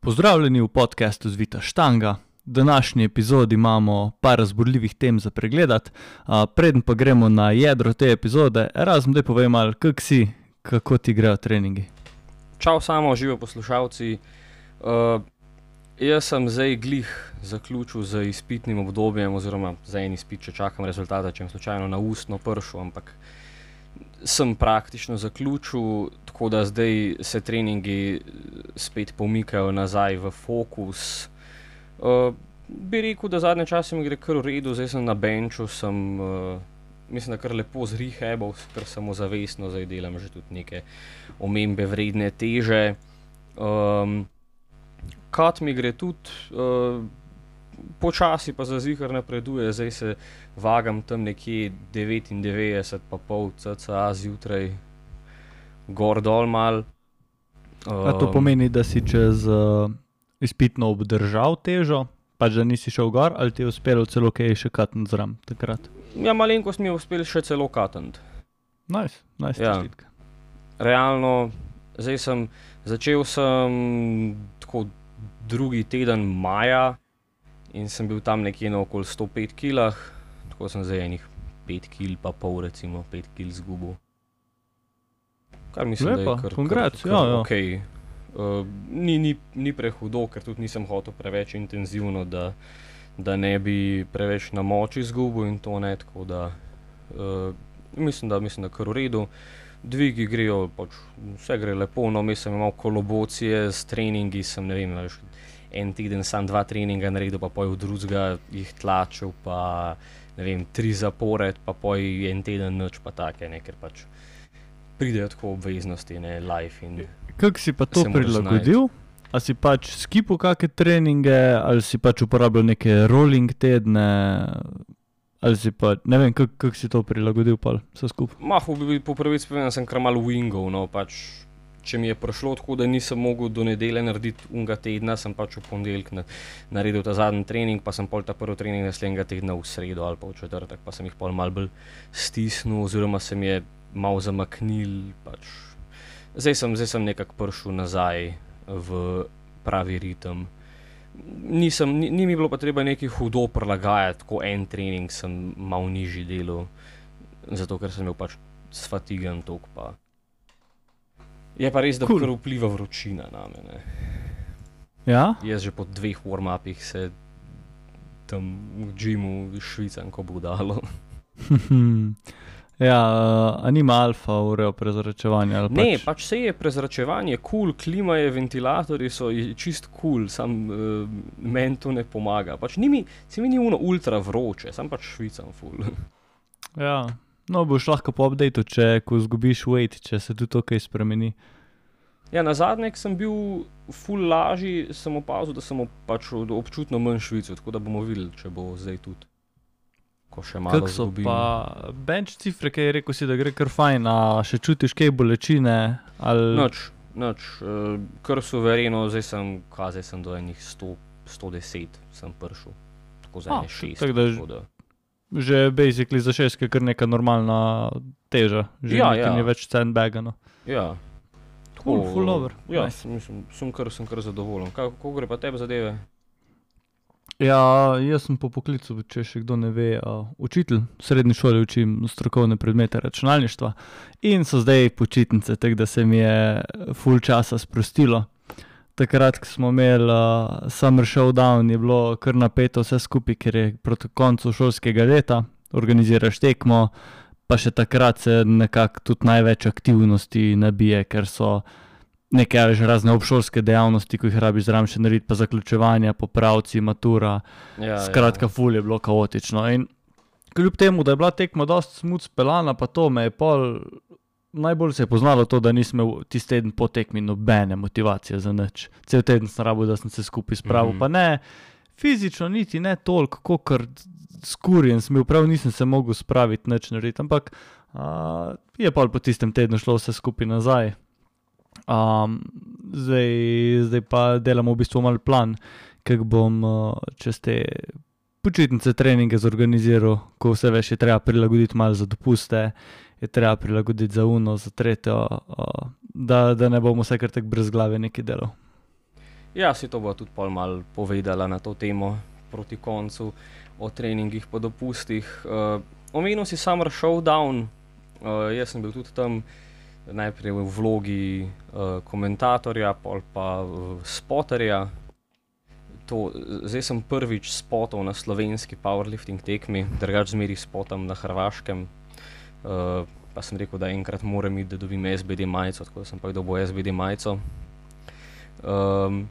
Pozdravljeni v podkastu Zvita Štanga. V današnji epizodi imamo par razburljivih tem za pregledati. Preden pa gremo na jedro te epizode, razum da povem malo, kak si, kako ti grejo treningi. Čau, samo živo poslušalci. Uh, jaz sem zdaj glih zaključil z izpitnim obdobjem, oziroma za en izpit, če čakam rezultate, če sem slučajno na ustno pršel, ampak sem praktično zaključil, tako da zdaj se treningi spet pomikajo nazaj v fokus. Uh, bi rekel, da zadnje čase mi gre kar v redu, zdaj sem na benču, sem uh, mislim, da kar lepo zrihebal, ker samozavestno zdaj delam že tudi neke omembe vredne teže. Um, Kat mi gre tudi. Uh, počasi pa za zihar napreduje, zdaj se vagam tam nekje 99, pa pol cca zjutraj, gor dol mal. Um, to pomeni, da si čez uh, izpitno obdržal težo, pa že nisi šel gor, ali ti je uspelo celo kaj še katent zram takrat? Ja, malenkost mi je uspelo še celo katent. Najs, najs, ja. Realno, zdaj sem začel sem tako drugi teden maja in sem bil tam nekje na okoli 105 kg, tako sem zdaj enih 5 kg, pa pol, recimo 5 kg zgubil. Kar mislim, Lepa, da je kar kongrat, ja, ja. Okay. Uh, ni, ni, ni prehudo, ker tudi nisem hotel preveč intenzivno, da, da ne bi preveč na moči izgubil in to ne. Tako da uh, mislim, da je kar v redu. Dvigi grejo, pač, vse gre lepo, no, mi smo imeli kolobocije s treningi, sem ne vem, veš, en teden sam dva treninga naredil, pa poj v drugega jih tlačil, pa ne vem, tri zapored, pa poj en teden noč, pa take, ne, ker pač pridejo tako obveznosti, ne, life in. Kako si pa to prilagodil? A si pač skipal kakšne treninge, ali si pač uporabljal neke rolling tedne, ali si pa ne vem, kako kak si to prilagodil, pa vse skupaj. Mah, po pravici povedano, sem kar malo wingov, no pač če mi je prišlo tako, da nisem mogel do nedelje narediti unga tedna, sem pač v ponedeljek na, naredil ta zadnji trening, pa sem pol ta prvi trening naslednjega tedna v sredo ali pa v četrtek, pa sem jih pol mal bolj stisnil, oziroma se mi je mal zamaknil. Pač. Zdaj sem, zdaj sem nekako prišel nazaj v pravi ritem. Nisem, ni, ni mi bilo pa treba nekaj hudo prilagajati, tako en trening sem mal nižji delo, zato ker sem bil pač sfatigan tok pa. Je pa res, da cool. vpliva vročina na me. Ja? Jaz že po dveh warm-upih se tam v Džimu švicam, ko bo dalo. ja, uh, nima alfa urejo prezračevanje. Ne, pač... pač se je prezračevanje, kul, cool, klima je, ventilatori so čist kul, cool, sam uh, meni to ne pomaga. Pač ni mi, se mi ni uno ultra vroče, sam pač švicam ful. ja. No, boš lahko po updateu, če ko zgubiš weight, če se tudi to kaj spremeni. Ja, na zadnje sem bil ful lažji, sem opazil, da sem pač občutno manj švico, tako da bomo videli, če bo zdaj tudi. Ko še malo so zgubim. pa bench cifre, ki je rekel si, da gre kar fajn, a še čutiš kaj bolečine? Ali... Noč, noč, uh, kar suvereno, zdaj sem, kaj zdaj sem do enih 100, 110, sem prišel, tako za ene šest. Tak, da, tako da že basically za šest, kar neka normalna teža, že ja, ja. ni več sandbaga. No. Ja. Tako, full, full over. Ja, nice. mislim, sem kar, sem kar zadovoljen. Kako gre pa tebe zadeve? Ja, jaz sem po poklicu, če še kdo ne ve, uh, učitelj v srednji šoli učim strokovne predmete računalništva in so zdaj počitnice, tako da se mi je full časa sprostilo takrat, ko smo imeli uh, Summer Showdown, je bilo kar napeto vse skupaj, ker je proti koncu šolskega leta, organiziraš tekmo, pa še takrat se nekako tudi največ aktivnosti nabije, ker so neke že razne obšolske dejavnosti, ki jih rabi zraven še narediti, pa zaključevanja, popravci, matura. Ja, skratka, ja. ful je bilo kaotično. In kljub temu, da je bila tekma dosti smut spelana, pa to me je pol najbolj se je poznalo to, da nisem imel tisti teden potekmi nobene motivacije za nič. Cel teden sem rabo, da sem se skupaj spravil, mm -hmm. pa ne fizično, niti ne toliko, kot skurjen sem bil, prav nisem se mogel spraviti nič narediti, ampak a, je pa po tistem tednu šlo vse skupaj nazaj. Um, zdaj, zdaj pa delamo v bistvu mal plan, kako bom uh, čez te počitnice treninge zorganiziral, ko vse veš, je treba prilagoditi malo za dopuste je treba prilagoditi za uno, za tretjo, uh, da, da ne bomo vse kar tako brez glave neki delo. Ja, si to bo tudi pol mal povedala na to temo proti koncu o treningih po dopustih. Uh, omenil si Summer Showdown, uh, jaz sem bil tudi tam najprej v vlogi uh, komentatorja, pol pa uh, spoterja. To, zdaj sem prvič spotov na slovenski powerlifting tekmi, drugač zmeri spotam na Hrvaškem. Uh, pa sem rekel, da enkrat moram iti, da dobim SBD majico, tako da sem pa dobil SBD majico. Um,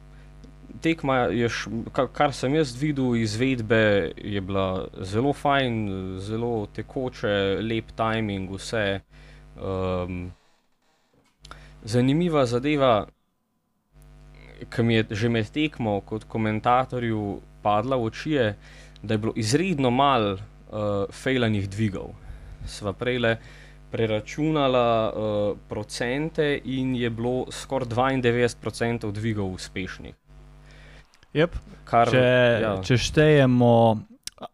tekma je, š, kar sem jaz videl, izvedbe je bila zelo fajn, zelo tekoče, lep timing, vse. Um, zanimiva zadeva, ki mi je že med tekmo kot komentatorju padla v oči, je, da je bilo izredno malo uh, fejlanih dvigov. Sva prejle preračunala uh, procente in je bilo skoraj 92% dvigov uspešnih. Yep. Kar, če, ja. če štejemo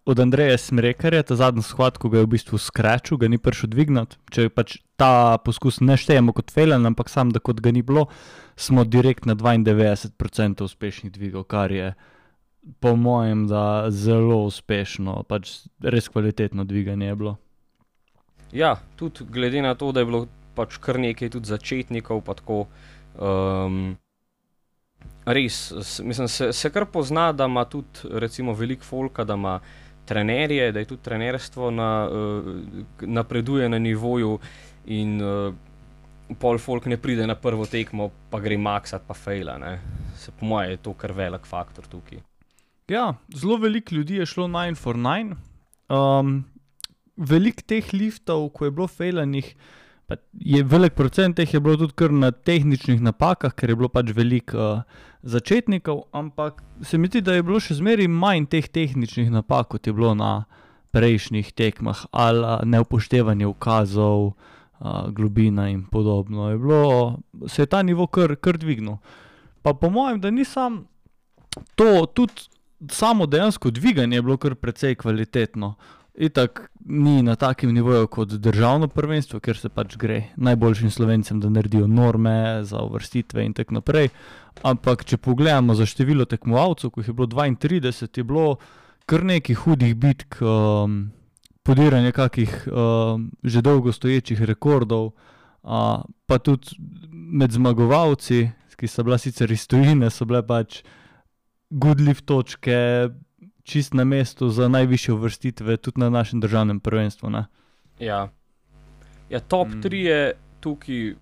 od Andreja Smrekarja, ta zadnji shod, ko ga je v bistvu skračil, ga ni prišel dvignati. Če pač ta poskus ne štejemo kot felen, ampak sam, da kot ga ni bilo, smo direkt na 92% uspešnih dvigov, kar je po mojem, da zelo uspešno, pač res kvalitetno dviganje je bilo. Ja, tudi glede na to, da je bilo pač kar nekaj tudi začetnikov, pa tako. Um, Res, mislim, se, se kar pozna, da ima tudi veliko folka, da ima trenerje, da je tudi trenerstvo na, uh, napreduje na nivoju in uh, pol folk ne pride na prvo tekmo, pa gre maksat, pa fejla. Ne. Se po mojem je to kar velik faktor tukaj. Ja, zelo veliko ljudi je šlo 9 for 9. Um, veliko teh liftov, ko je bilo fejlanih. Je velik procent teh je bilo tudi kar na tehničnih napakah, ker je bilo pač veliko uh, začetnikov, ampak se mi zdi, da je bilo še zmeraj manj teh tehničnih napak, kot je bilo na prejšnjih tekmah, ali neupoštevanje ukazov, uh, globina in podobno. Je bilo, se je ta nivo kar, kar dvignil. Pa po mojem, da nisem to, tudi samo dejansko dviganje je bilo kar precej kvalitetno. Itak ni na takem nivoju kot državno prvenstvo, ker se pač gre najboljšim slovencem, da naredijo norme za uvrstitve in tako naprej. Ampak, če pogledamo za število tekmovalcev, ko jih je bilo 32, je bilo kar nekaj hudih bitk, um, podiranje kakih um, že dolgo stoječih rekordov, uh, pa tudi med zmagovalci, ki so bile sicer iz Tunisa, so bile pač gudljive točke čist na mestu za najvišje uvrstitve, tudi na našem državnem prvenstvu. Ja. ja, top 3 mm. je tukaj,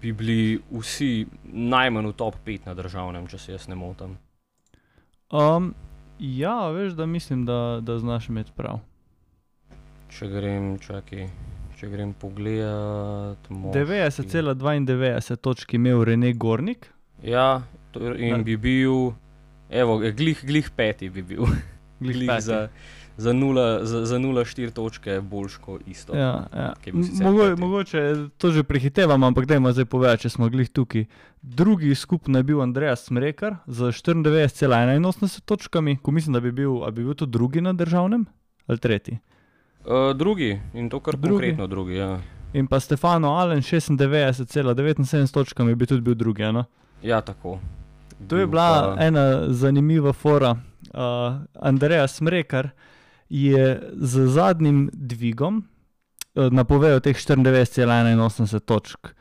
bi bili vsi najmanj v top 5 na državnem, če se jaz ne motim. Um, ja, veš, da mislim, da, da znaš imeti prav. Če grem, čakaj. Če grem pogledat, 90,92 točk je imel Rene Gornik. Ja, in bi bil Evo, glih, glih peti bi bil. glih glih peti. Za, za 0,4 točke boljš kot isto. Ja, ja. Mogo, mogoče to že prehitevamo, ampak da ima zdaj povedati, če smo glih tukaj. Drugi skupno je bil Andreas Smrekar z 94,81 točkami, ko mislim, da bi bil, bi bil to drugi na državnem ali tretji. Uh, drugi in to kar drugi. konkretno drugi. Ja. In pa Stefano Allen 96,79 točkami bi tudi bil drugi. No? Ja, tako. To je bila pa... ena zanimiva fora. Uh, Andrej Smrekar je z zadnjim dvigom uh, napovedal teh 94,81 točk.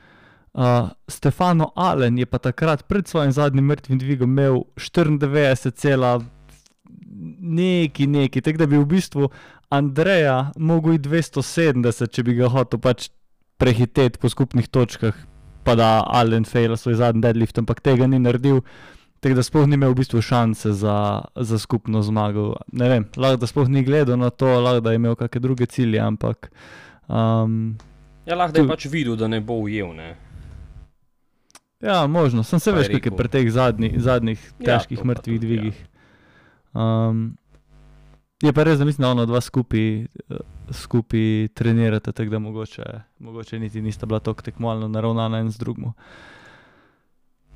Uh, Stefano Allen je pa takrat pred svojim zadnjim mrtvim dvigom imel 94, neki, neki. Tako da bi v bistvu Andreja mogel iti 270, če bi ga hotel pač prehiteti po skupnih točkah, pa da Allen fail svoj zadnji deadlift, ampak tega ni naredil. Tako da sploh ni imel v bistvu šanse za, za skupno zmago. Ne vem, lahko da sploh ni gledal na to, lahko da je imel kakšne druge cilje, ampak. Um, ja, lahko da je pač videl, da ne bo ujel. Ne? Ja, možno, sem se veš, kaj je pri teh zadnji, zadnjih ja, težkih ja, mrtvih dvigih. Ja. Um, je pa res, da mislim, da ono dva skupaj skupi trenirate, tako da mogoče, mogoče niti nista bila tako tekmovalno naravnana en z drugim.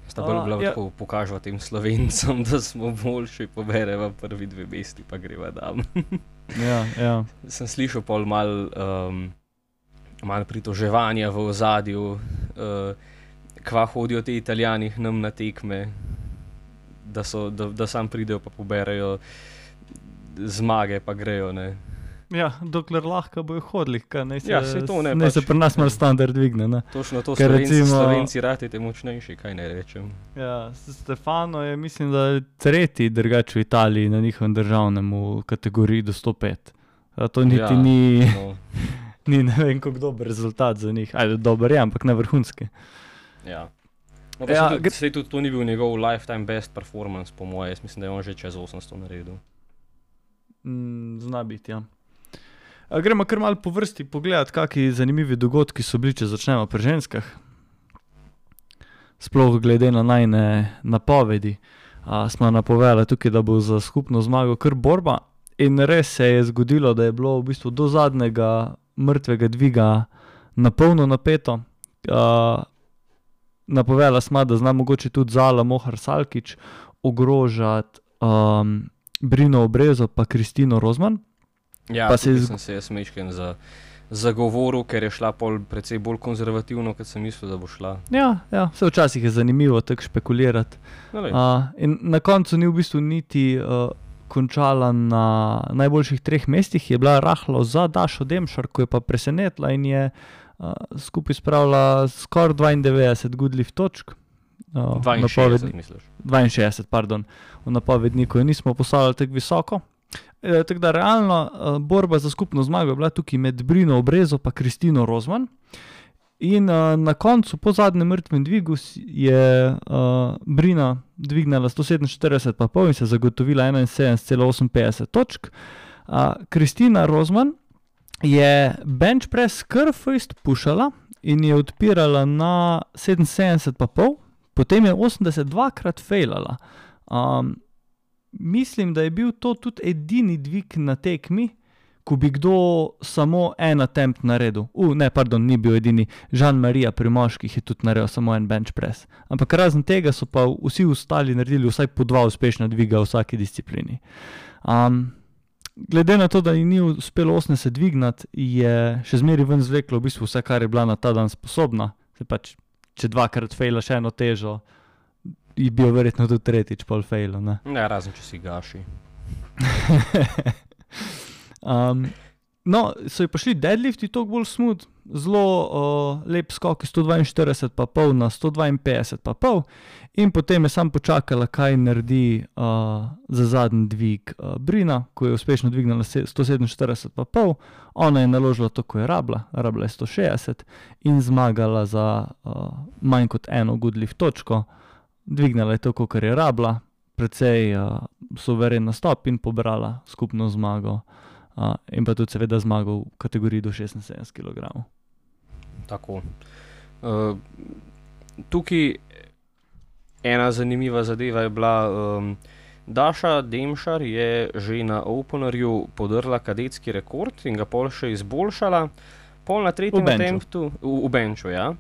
Sta bolj bila ja. tako pokažva tem slovencem, da smo boljši, pobereva prvi dve mesti, pa greva tam. ja, ja. Sem slišal pol mal, um, mal pritoževanja v ozadju, uh, kva hodijo ti italijani nam na tekme. da, so, da, da sam pridejo pa poberajo zmage, pa grejo. Ne. Ja, dokler lahko bojo hodili, naj se, Ja, saj to ne, naj se pač, pri nas malo ja. standard dvigne. Ne? Točno to, Ker Slovenci, recimo-. Slovenci ratite močnejši, kaj ne rečem. Ja, Stefano je, mislim, da tretji drugač v Italiji na njihovem državnem v kategoriji do 105. A to niti ja. Ja. ni, No, ni ne vem, kako dober rezultat za njih. Ajde, dober je, ampak ne vrhunski. ja. No, Ja, ja, tudi, tudi to ni bil njegov lifetime best performance, po mojem. Mislim, da je on že čez 800 naredil. Mm, zna biti, ja. A, gremo kar malo po vrsti pogledati, kakšni zanimivi dogodki so bili, če začnemo pri ženskah. Sploh glede na najne napovedi. A, smo napovedali tukaj, da bo za skupno zmago kar borba. In res se je zgodilo, da je bilo v bistvu do zadnjega mrtvega dviga na polno napeto. A, napovedala smo, da zna mogoče tudi Zala Mohar Salkič ogrožati um, Brino Obrezo pa Kristino Rozman. Ja, Pa se zg- sem se jaz mešken za, zagovoril, ker je šla pol precej bolj konzervativno, kot sem mislil, da bo šla. Ja, ja vse včasih je zanimivo tako špekulirati. No, lej, Uh, in na koncu ni v bistvu niti uh, končala na najboljših treh mestih, je bila rahlo za Dašo Demšar, ko je pa presenetila in je uh, skupaj spravila skoraj 92 goodlift točk. Uh, 62, napovedni- misliš. 62, pardon, v napovedniku je nismo postavili tako visoko. E, tako da realno uh, borba za skupno zmago je bila tukaj med Brino Obrezo in Kristino Rozman. In uh, na koncu, po zadnjem mrtvem dvigu, je uh, Brina dvignila 147,5 in se zagotovila 71,58 točk. Uh, Kristina Rozman je bench press kar fajst pušala in je odpirala na 77,5, potem je 82krat failala. Um, mislim, da je bil to tudi edini dvig na tekmi, ko bi kdo samo en attempt naredil. Uh, ne, pardon, ni bil edini. Žan Marija pri moških je tudi naredil samo en bench press. Ampak razen tega so pa vsi ostali naredili vsaj po dva uspešna dviga v vsaki disciplini. Um, glede na to, da ji ni uspelo 80 dvignati, je še zmeraj ven zvleklo v bistvu vse, kar je bila na ta dan sposobna. Se pač, če dvakrat fejla še eno težo, je bil verjetno tudi tretjič pol fejlo. ne. Ne, razen če si gaši. um, no, so ji prišli deadlifti toliko bolj smooth, zelo uh, lep skok iz 142, pa pol na 152, pa pol. In potem je sam počakala, kaj naredi uh, za zadnji dvig uh, Brina, ko je uspešno dvignila se- 147, pa pol. Ona je naložila to, ko je rabila, rabila je 160 in zmagala za uh, manj kot eno goodlift točko. Dvignila je to, kar je rabila, precej uh, suveren nastop in pobrala skupno zmago. Uh, in pa tudi, seveda, zmago v kategoriji do 76 kg. Tako. Uh, tukaj ena zanimiva zadeva je bila, um, Daša Demšar je že na Openerju podrla kadetski rekord in ga pol še izboljšala. Pol na tretjem attemptu, v, v benču, ja.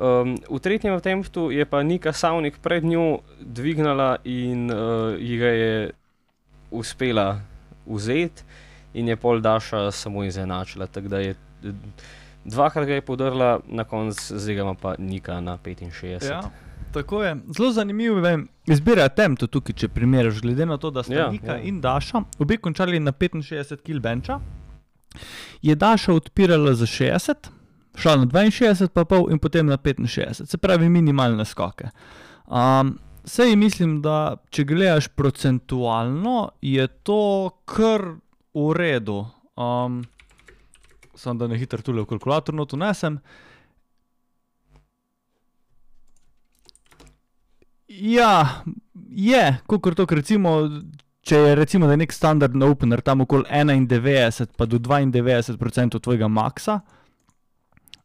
Um, v tretjem attemptu je pa Nika Savnik pred njo dvignila in uh, ji ga je uspela vzeti, in je pol Daša samo izenačila. Tako da je dvakrat ga je podrla, na koncu zdaj pa Nika na 65. Ja, tako je. Zelo zanimivo je izbira temptu tukaj, če primerjaš, glede na to, da sta ja, Nika ja. in Daša obe končali na 65 kg benča. Je Daša odpirala za 60, šla na 62, pa pol in potem na 65, se pravi minimalne skoke. Um, Sej mislim, da če gledaš procentualno, je to kar v redu. Um, Samo da ne hitro tule v kalkulator not unesem. Ja, je, kot to, recimo, če je recimo, da je nek standardni opener tam okoli 91 pa do 92% tvojega maksa,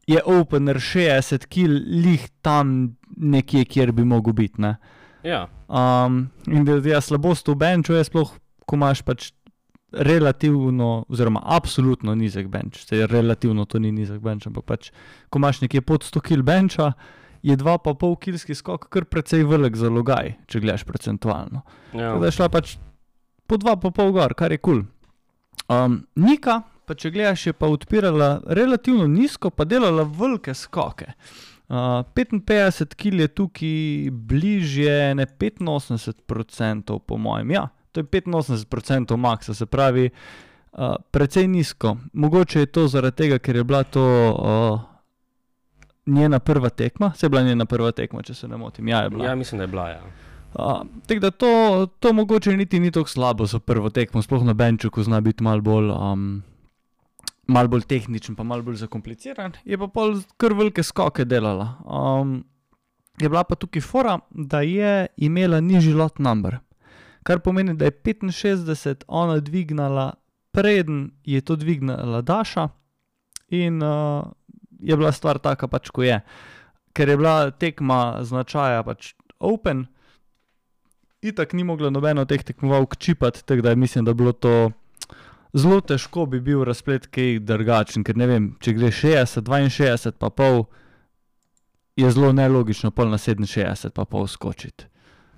je opener 60 kil lih tam nekje, kjer bi mogel biti. Ne? Ja, Um, in da je slabost v benču, je sploh, ko imaš pač relativno, oziroma absolutno nizek benč. Se relativno to ni nizek benč, ampak pač, ko imaš nekje pod 100 kg benča, je 2,5 kilski skok kar precej velik zalogaj, če gledaš procentualno. ja. Tako da je šla pač po 2,5 gor, kar je kul. Cool. Um, Nika, pa če gledaš, je pa odpirala relativno nizko, pa delala velike skoke. Uh, 55 kg je tukaj bližje ne 85%, po mojem. Ja, to je 85% maksa, se pravi, uh, precej nizko. Mogoče je to zaradi tega, ker je bila to uh, njena prva tekma, se je bila njena prva tekma, če se ne motim. Ja. Ja, mislim, da je bila. Ja. Uh, tako da to, to mogoče niti ni tako slabo za prvo tekmo, sploh na benču, ko zna biti malo bolj. Um, Mal bolj tehničen, pa malo bolj zakompliciran, je pa pol kar velike skoke delala. Um, je bila pa tukaj fora, da je imela nižji lot number, kar pomeni, da je 65 ona dvignila, preden je to dvignila Daša, in uh, je bila stvar taka, pač ko je. Ker je bila tekma značaja pač Open, itak ni mogla nobeno teh tekmovalk čipati, tako da mislim, da je bilo to zelo težko bi bil razplet kaj drugačen, ker ne vem, če gre 60, 62, pa pol, je zelo nelogično, pol na 67, pa pol skočiti.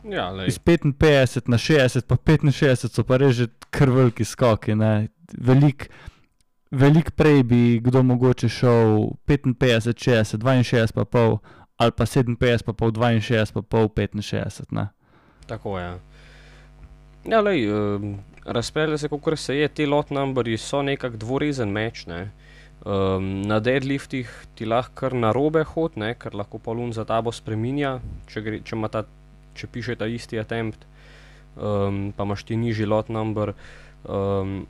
Ja, lej. Iz 55 na 60, pa 65 so pa res že kar veliki skoki. ne. Velik, velik prej bi kdo mogoče šel 55, 60, 62, pa pol, ali pa 57, pa pol, 62, pa pol, 65. Ne. Tako je. Ja, lej, um, razpelje se, kot se je, ti lot numberji so nekako dvorezen meč. Ne? Um, na deadliftih ti lahko kar na robe hod, ne? ker lahko polun za tabo spreminja, če, gre, če, ima ta, če piše ta isti attempt, um, pa imaš ti nižji lot number. Um,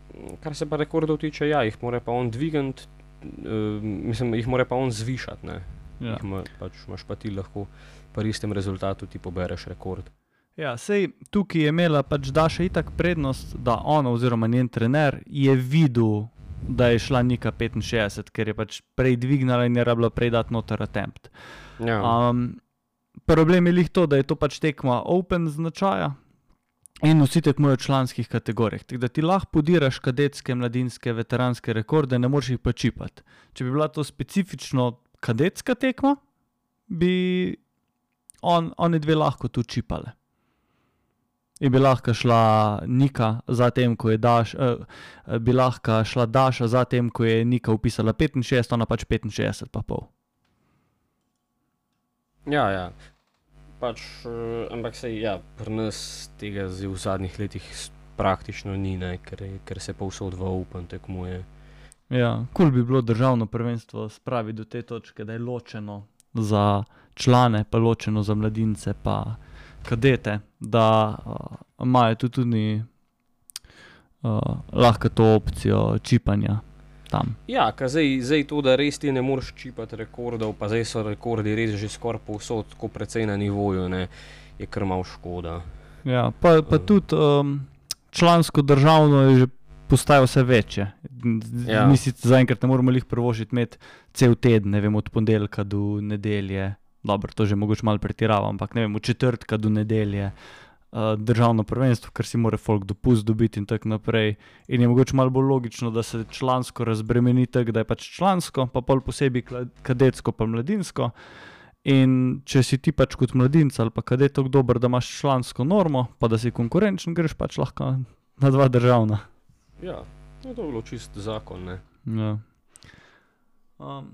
kar se pa rekordov tiče, ja, jih mora pa on dvigant, um, mislim, jih mora pa on zvišati. ne. Ja. Ima, pač, imaš pa ti lahko pri istem rezultatu ti pobereš rekord. Ja, sej tukaj je imela pač Daša itak prednost, da ona oziroma njen trener je videl, da je šla Nika 65, ker je pač prej dvignila in je rabila prej dati noter attempt. Ja, Um, problem je lih to, da je to pač tekma open značaja in vsi tekmujejo v članskih kategorijah. Tako da ti lahko podiraš kadetske, mladinske, veteranske rekorde, ne moreš jih pa čipati. Če bi bila to specifično kadetska tekma, bi on, oni dve lahko tu čipale. In bi lahko šla Nika, zatem ko je Daš, eh, eh, bi lahko šla Daša, zatem ko je Nika upisala 65, ona pač 65, pa pol. ja, ja. Pač, uh, ampak se ja, pri nas tega v zadnjih letih praktično ni, ne, ker, ker se povsod v Open tekmuje. Ja, kul cool bi bilo državno prvenstvo spraviti do te točke, da je ločeno za člane, pa ločeno za mladince, pa kadete, da uh, imajo tu tudi uh, lahko to opcijo čipanja tam. Ja, zdaj, zdaj to, da res ti ne moreš čipati rekordov, pa zdaj so rekordi res že skoraj povsod, tako precej na nivoju, ne, je kar malo škoda. Ja, pa, pa Eh. tudi um, člansko državno je že postaje vse večje. Ja. Mi si zaenkrat ne moremo jih prvožiti imeti cel teden, ne vem, od ponedeljka do nedelje. Dobro, to že mogoče malo pretiravam, ampak ne vem, od četrtka do nedelje. Uh, državno prvenstvo, ker si mora folk dopust dobiti, in tako naprej. In je mogoče malo bolj logično, da se člansko razbremeni tako, da je pač člansko, pa pol posebej kadetsko, pa mladinsko. In če si ti pač kot mladinec ali pa kadet tako dober, da imaš člansko normo, pa da si konkurenčen, greš pač lahko na dva državna. Ja, no, to je bilo čist zakon, ne. Ja. Um,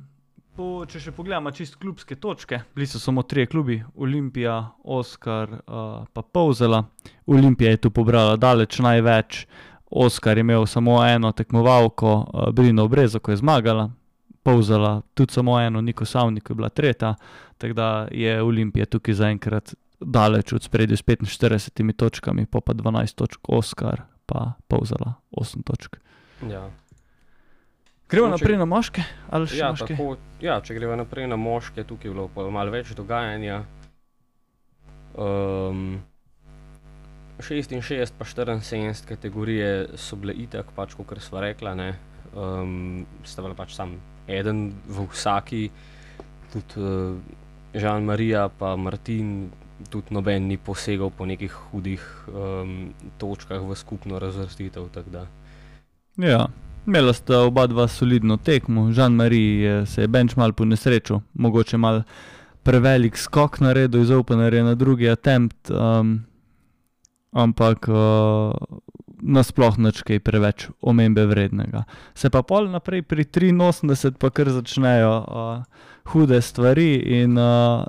po, če še pogledamo čist klubske točke, bili so samo trije klubi, Olimpija, Oskar, uh, pa Povzela. Olimpija je tu pobrala daleč največ, Oskar je imel samo eno tekmovalko, uh, Brino Brezo, ko je zmagala, Povzela tudi samo eno, Niko Savnik je bila tretja, tako da je Olimpija tukaj zaenkrat daleč od spredja s 45 točkami, pa pa 12 točk, Oskar pa Povzela 8 točk. Ja. Gremo No, če- naprej na moške ali še Ja, moške? tako, ja, če greva naprej na moške, tukaj je bilo malo več dogajanja. Um, 66 pa 74 kategorije so bile itak, pač kot smo rekla, ne. Um, sta bila pač sam eden v vsaki, tudi uh, Žan-Marija pa Martin, tudi noben ni posegal po nekih hudih um, točkah v skupno razvrstitev. Ja, imela sta oba dva solidno tekmo, Žan-Marie je- se je bench mal po nesreču, mogoče mal prevelik skok naredil iz openerja na drugi attempt, um, ampak uh, nasploh nič kaj preveč omembe vrednega. Se pa pol naprej pri 83 pa kar začnejo uh, hude stvari in uh,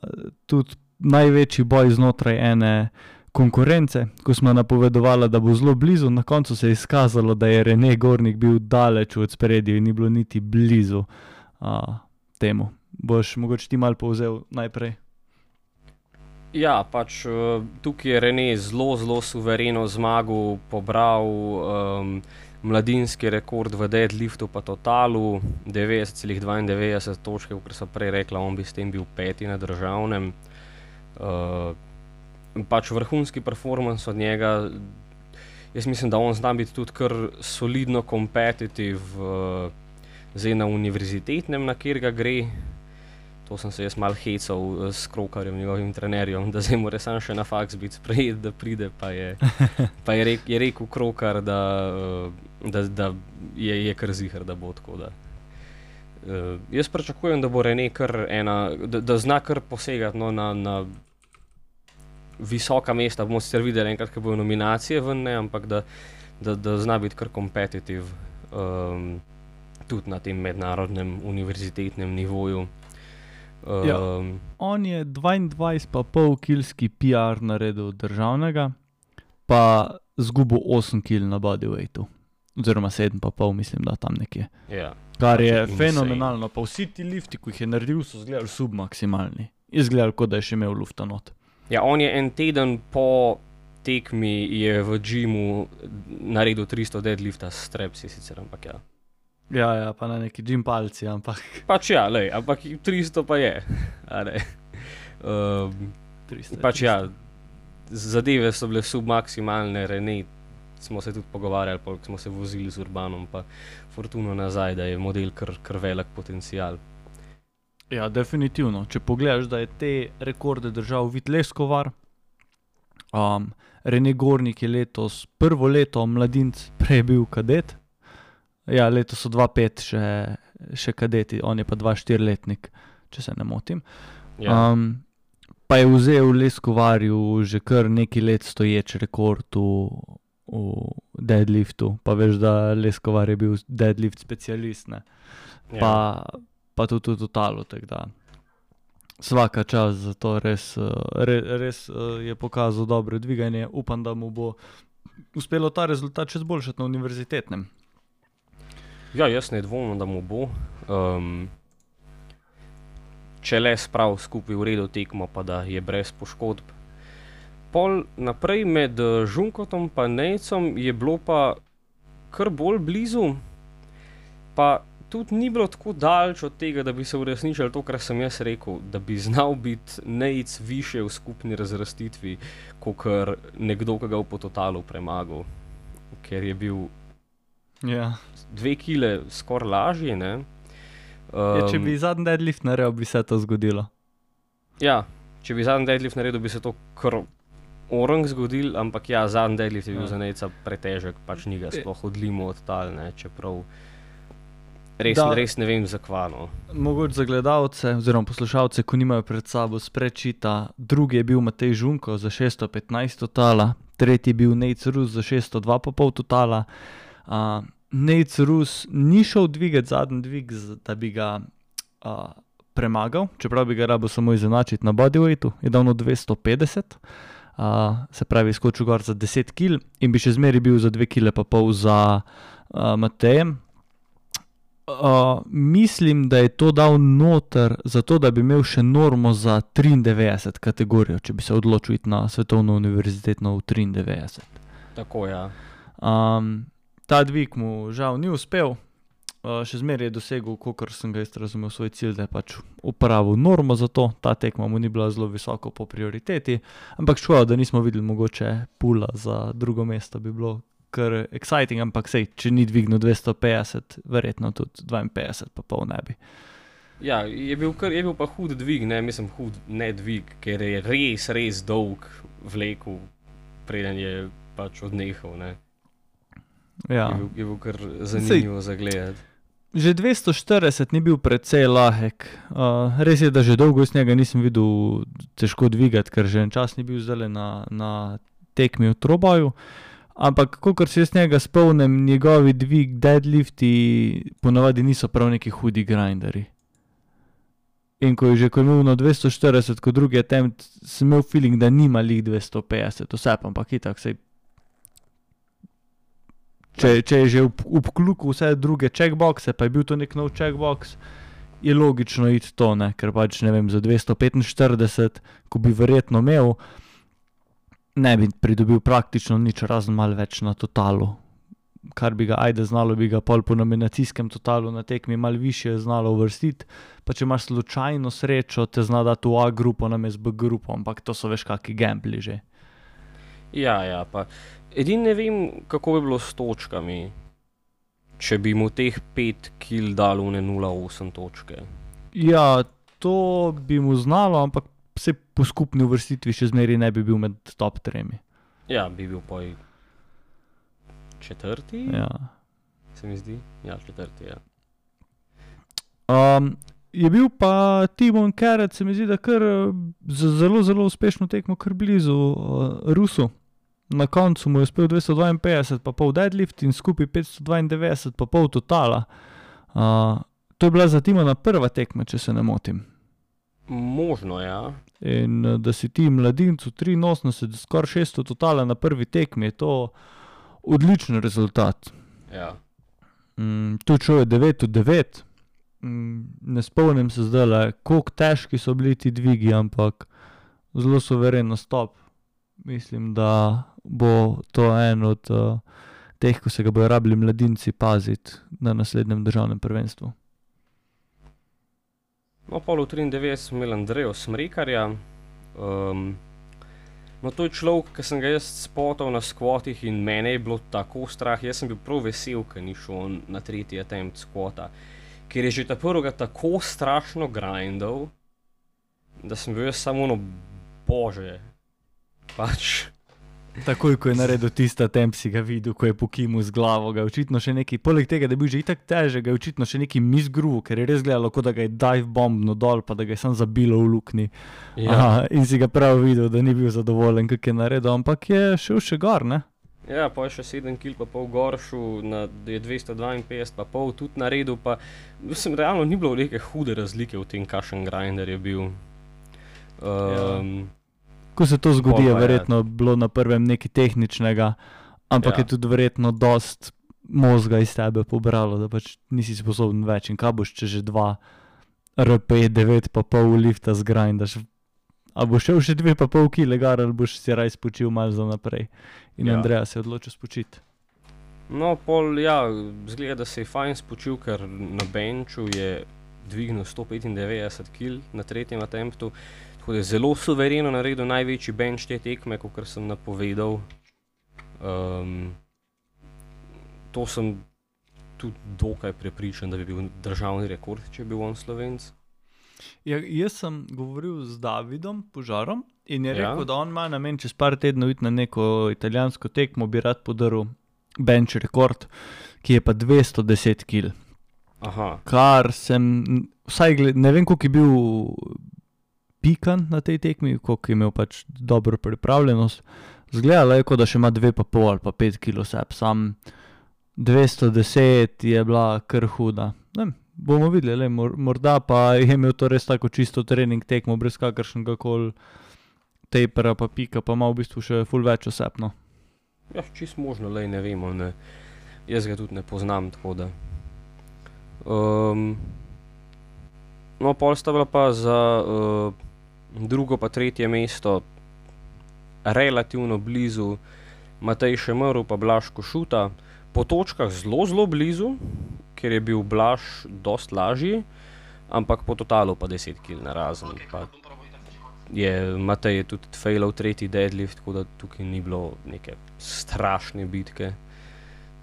tudi največji boj znotraj ene konkurence, ko smo napovedovali, da bo zelo blizu, na koncu se je izkazalo, da je Rene Gornik bil daleč od spredja in ni bilo niti blizu uh, temu. Boš mogoče ti malo povzel najprej? Ja, pač tukaj je Rene zelo, zelo suvereno zmagal, pobral um, mladinski rekord v deadliftu, pa totalu 90,92 točke, kot so prej rekla, on bi s tem bil peti na državnem. Uh, pač vrhunski performance od njega. Jaz mislim, da on zna biti tudi kar solidno kompetitiv, uh, zdaj na univerzitetnem, na kjer ga gre. To sem se jaz mal hecal s krokarjem, njegovim trenerjem, da zdaj mora sam še na faks biti sprejet, da pride. Pa je, pa je, rek, je rekel krokar, da, da, da je, je kar zihar, da bo tako. Da. Uh, jaz pričakujem, da bo Rene kar ena, da, da zna kar posegati no, na, na visoka mesta. Bomo sicer videli, enkrat, ko bojo nominacije ven, ne, ampak da, da, da zna biti kar kompetitiv um, tudi na tem mednarodnem univerzitetnem nivoju. Um, Ja. On je 22,5 kilski PR naredil državnega, pa zgubil 8 kil na bodyweightu. Oziroma 7,5, mislim, da tam nekje. ja. Kar je insane. fenomenalno. Pa vsi ti lifti, ki jih je naredil, so izgledali submaksimalni. Izgledali, kot da je še imel lufta not. Ja, on je en teden po tekmi je v Džimu naredil 300 deadlifta s strepsi, sicer, ampak ja. Ja, ja, pa na neki džim palci, ampak Pač ja, lej, ampak 300 pa je. Um, 300. je pač ja, 300. zadeve so bile submaksimalne, Rene. Smo se tudi pogovarjali, ko smo se vozili z Urbanom, pa Fortuno nazaj, da je model kar, kar velik potencial. Ja, definitivno. Če pogledaš, da je te rekorde držal Vid Leskovar, um, Rene Gornik je letos prvo leto mladinc, prej je bil kadet. Ja, letos so 2-5 še, še kadeti, on je pa 2-4 letnik, če se ne motim. Ja, Um, pa je vzel v Leskovarju že kar nekaj let stoječ rekord v, v deadliftu. Pa veš, da Leskovar je bil deadlift specialist, ne? ja. Pa, tudi v totalu. Vsaka čas za to res, eh, re, res eh, je pokazal dobro dviganje. Upam, da mu bo uspelo ta rezultat še zboljšati na univerzitetnem. ja, jaz ne dvomim, da mu bo. Um, če le sprav skupaj v redu tekmo, pa da je brez poškodb. Pol naprej med eh, Žunkotom in Nejcem je bilo pa kar bolj blizu, pa tudi ni bilo tako daleč od tega, da bi se uresničilo to, kar sem jaz rekel, da bi znal biti Nejc više v skupni razrastitvi, kot nekdo, ki ga v pototalu premagal, ker je bil Ja. dve kile skoraj lažje. Ne? Um, ja, če bi zadnji deadlift naredil, bi se to zgodilo. Ja, če bi zadnji deadlift naredil, bi se to kar orang zgodil, ampak ja, zadnji deadlift je bil Ja. za neca pretežek, pač ni ga sploh odlimo od tal, ne, čeprav res, Da. res ne vem zakvano. Mogoče za gledalce oziroma poslušalce, ko nimajo pred sabo sprečita, drugi je bil Matej Žunko za 615 totala, tretji je bil Nate Rus za 602,5 totala. Uh, Nate Rus ni šel dvigati zadnji dvig, da bi ga uh, premagal, čeprav bi ga rabo samo izenačiti na bodyweightu, je dal na 250. Uh, se pravi, skočil gor za 10 kg in bi še zmeraj bil za 2 kg za uh, Matejem, mislim, da je to dal noter, zato da bi imel še normo za 93 kategorijo, če bi se odločil iti na svetovno univerzitetno v 93. Tako ja. Um, ta dvig mu žal ni uspel, uh, še zmeraj je dosegel, kot sem ga jaz razumel, svoj cilj, da je pač upravil normo za to. Ta tekma mu ni bila zelo visoko po prioriteti, ampak škoda, da nismo videli mogoče pula za drugo mesto, bi bilo kar exciting, ampak sej, če ni dvignil 250, verjetno tudi 52, pa pol ne bi. Ja, je bil, kar, je bil pa hud dvig, ne mislim hud ne dvig, ker je res, res dolg vlekel, preden je pač odnehal. Ne. Ja. Je, bil, je bil kar zanimivo za gledati. Že 240 ni bil precej lahek. Uh, res je, da že dolgo iz njega nisem videl težko dvigati, ker že en čas ni bil zdaj na, na tekmi v Troboju. Ampak, kot se jaz njega spomnim, njegovi dvig, deadlifti ponavadi niso prav neki hudi grinderi. In ko je že ko je imel na 240, kot drugi attempt, sem imel feeling, da nima lih 250, vse pa ampak itak, sej. Če, če je že obklukal vse druge checkboxe, pa je bil to nek nov checkbox, je logično iti to, ne, ker pač ne vem, za 245, ko bi verjetno imel, ne bi pridobil praktično nič, razen malo več na totalu. Kar bi ga, ajde, znalo bi ga pol po nominacijskem totalu na tekmi malo višje znalo uvrstiti, pa če imaš slučajno srečo, te zna dati v A-grupo namesto B-grupo, ampak to so veš kaki gambli že. Ja, ja, pa edino ne vem, kako bi bilo s točkami, če bi mu teh 5 kil dal v ne 0,8 točke. Ja, to bi mu znalo, ampak se po skupni uvrstitvi še zmeraj ne bi bil med top tremi. Ja, bi bil poj četrti, Ja. se mi zdi. Ja, četrti, ja. Um, je bil pa Timon Keret, se mi zdi, da kar zelo, zelo uspešno tekmo, kar blizu uh, Rusu. Na koncu mu je uspel 252, pa pol deadlift in skupaj 592, pa pol totala. Uh, to je bila za Timona prva tekma, če se ne motim. Možno, ja. In eh, da si ti mladincu 83, skoraj 600 totala na prvi tekmi, je to odličen rezultat. ja. Mm, tu šel je 9 od 9. Mm, ne spomnim se zdaj, kako težki so bili ti dvigi, ampak zelo soveren nastop. Mislim, da bo to en od uh, teh, ko se ga bojo rabili mladinci paziti na naslednjem državnem prvenstvu. No, pol v 93 smo imeli Andrejo Smrekarja. Um, no, to je človek, ki sem ga jaz spotal na skvotih in mene je bilo tako strah. Jaz sem bil prav vesel, ker ni šel na tretji attempt skvota. Ker je že ta prvega tako strašno grindal, da sem bil jaz samo no, bože. Pač. Takoj, ko je naredil tista temp, si ga videl, ko je pokimal z glavo, ga je očitno še neki, poleg tega, da je bil že itak težek, ga je očitno še neki misgruv, ker je res gledalo, kot da ga je dive bombno dol, pa da ga je sam zabilo v luknji. Ja, Aha, in si ga prav videl, da ni bil zadovoljen, kak je naredil, ampak je šel še gor, ne? ja pa je še 7 kil, pa pol goršu, na je 252, pa pol tudi naredil. Pa, mislim, realno ni bilo neke hude razlike v tem, kakšen grinder je bil. Um, Ko se to zgodi, Pol je je- verjetno bilo na prvem nekaj tehničnega, ampak Ja. je tudi verjetno dost možga iz tebe pobralo, da pač nisi sposoben več. In kaj boš, če že dva RP9 pa pol lifta zgrindaš. A boš šel še dve pa pol kile gar, ali boš si raj spočil malo za naprej. In Ja. ja. Andreja se je odločil spočiti. No, pol, ja, zgleda, da se je fajn spočil, ker na benču je dvignil 195 kg na tretjem attemptu. Tako da je zelo suvereno naredil največji benč te tekme, kot sem napovedal. Um, to sem tudi dokaj prepričan, da bi bil državni rekord, če bi bil on slovenc. Ja, jaz sem govoril z Davidom Požarom in je Ja. rekel, da on ima namen čez par tednov iti na neko italijansko tekmo, bi rad podaril bench rekord, ki je pa 210 kg. Aha, Kar sem, vsaj gled, ne vem, koliko je bil pikan na tej tekmi, koliko je imel pač dobro pripravljenost. Zgledalo je, kot da še ima 2,5 ali pa 5 kg sep, sam 210 je bila kar huda. Ne, bomo videli, le, mor, morda pa je imel to res tako čisto trening tekmo, brez kakršnega koli tapera, pa pika, pa ima v bistvu še full več osebno. ja, čist možno, le ne vemo. Ne. Jaz ga tudi ne poznam, tako da. Um, no, pol sta bila pa za uh, drugo pa tretje mesto relativno blizu Matej Šemrl pa Blaž Košuta, po točkah zelo, zelo blizu, ker je bil Blaž dost lažji, ampak po totalu pa 10 kg na razen. Pa je Matej je tudi failal tretji deadlift, tako da tukaj ni bilo neke strašne bitke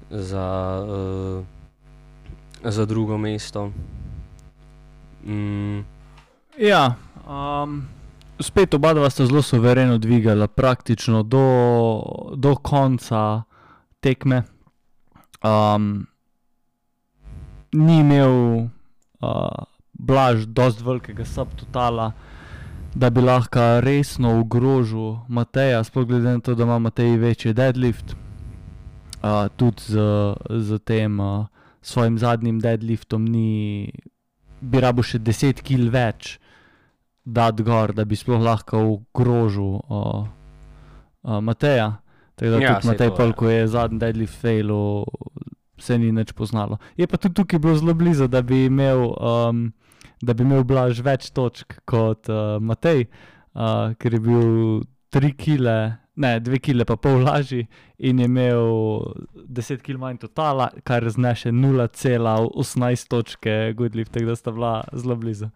za, uh, za drugo mesto. Mm, Ja, um, spet oba dva sta zelo suvereno dvigala, praktično do, do konca tekme. Um, ni imel uh, blaž dost velikega subtotala, da bi lahko resno ogrožil Mateja, sploh glede na to, da ima Matej večji deadlift. Uh, tudi z, z tem uh, svojim zadnjim deadliftom ni, bi rabo še 10 kg več dati gor, da bi sploh lahko ogrožil uh, uh, Mateja. Tako da Ja, tudi Matej, to, pol, ja. ko je zadnji deadlift failil, se ni nič poznalo. Je pa tudi tukaj bilo zelo blizu, da bi imel, um, da bi imel Blaž več točk kot uh, Matej, uh, ker je bil 3 kile, ne 2 kile pa pol lažji in je imel 10 kil manj totala, kar znaše 0,18 točke Goodlift, tako da sta bila zelo blizu.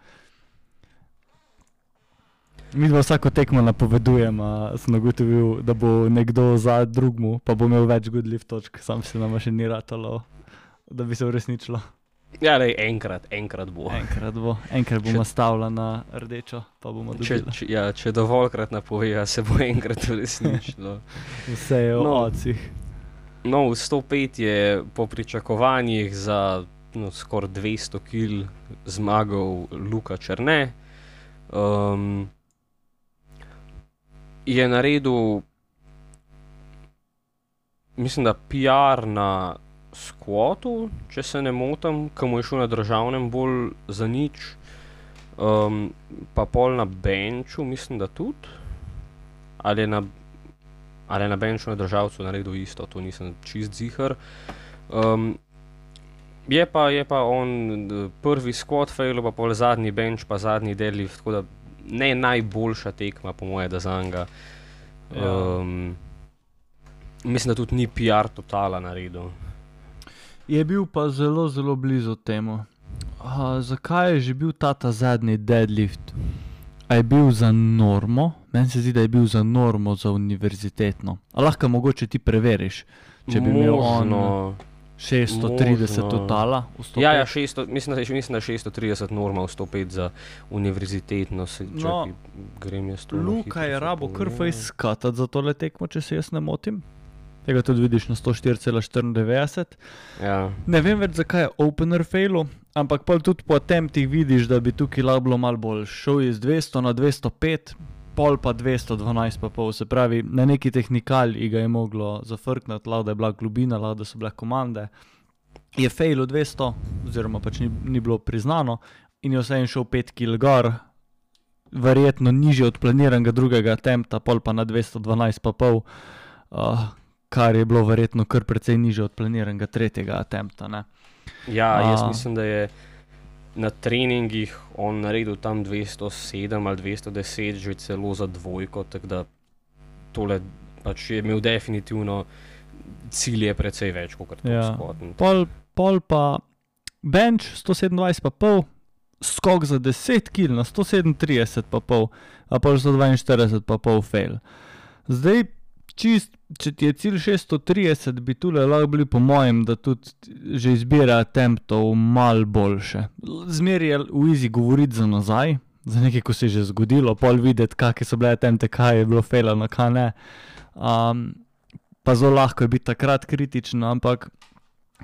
Mi dva vsako tekmo napovedujemo, sem ugotovil, da bo nekdo za drugmu, pa bo imel več Goodlift točk, sam se nam še ni ratalo, da bi se uresničilo. Ja, lej, enkrat, enkrat bo. Enkrat bo, enkrat bomo Če- stavili na rdečo, pa bomo Če, dobili. če, ja, če dovoljkrat napovejo, se bo enkrat uresničilo. Vse je o No. ocih. No, 105 je po pričakovanjih za no, skoraj 200 kil zmagal Luka Črne. Um, je naredil, mislim, da PR na skvotu, če se ne motim, ki mu je šel na državnem bolj za nič, um, pa pol na benču, mislim, da tudi. Ali je na ali je na benču na državcu naredil isto, to nisem čist zihar. Um, je, pa, je pa on prvi squat fail, pa pol zadnji bench, pa zadnji deadlift, tako da ne najboljša tekma, po mojem, da za njega. Ja. Um, mislim, da tudi ni PR totala naredil. Je bil pa zelo, zelo blizu temu. Uh, zakaj je že bil ta, ta zadnji deadlift? A je bil za normo? Meni se zdi, da je bil za normo, za univerzitetno. A lahko mogoče ti preveriš, če bi imel on Možno- 630 možno. totala v 105. Ja, ja 600, mislim, da, je- mislim, da je 630 norma v 105 za univerzitetno. Se, No, grem jaz tu. Luka je rabo kar fajn skatati za tole tekmo, če se jaz ne motim. Tega tudi vidiš na 104,94. Ja. Ne vem več, zakaj je opener failu, ampak pol tudi po tempih vidiš, da bi tukaj lahko bilo malo bolj. Šel je z 200 na 205, pol pa 212, pa pol. Se pravi, na neki tehnikali ga je moglo zafrkniti, lahko da je bila globina, lahko da so bile komande. Je fail 200, oziroma pač ni, ni bilo priznano, in je vseeno šel 5 kg gor, verjetno nižje od planiranega drugega tempta, pol pa na 212, pa pol. Uh, kar je bilo verjetno kar precej niže od planiranega tretjega tempta. Ne? ja, jaz A. mislim, da je na treningih on naredil tam 207 ali 210, že celo za dvojko. Tako da tole pač je imel definitivno cilje precej več kot to Ja. skotn. Pol, pol pa bench 127, pa pol, skok za 10 kg na 137, pa pol, a pol 142, pa pol fail. Zdaj, čist, če ti je cilj 630, bi tu lahko bili, po mojem, da tudi že izbira temptov mal boljše. Zmeraj je v izi govoriti za nazaj. Za nekaj, ko se je že zgodilo, pol videti, kakšne so bile temte, kaj je bilo felano, kaj ne. Um, pa zelo lahko je biti takrat kritičen, ampak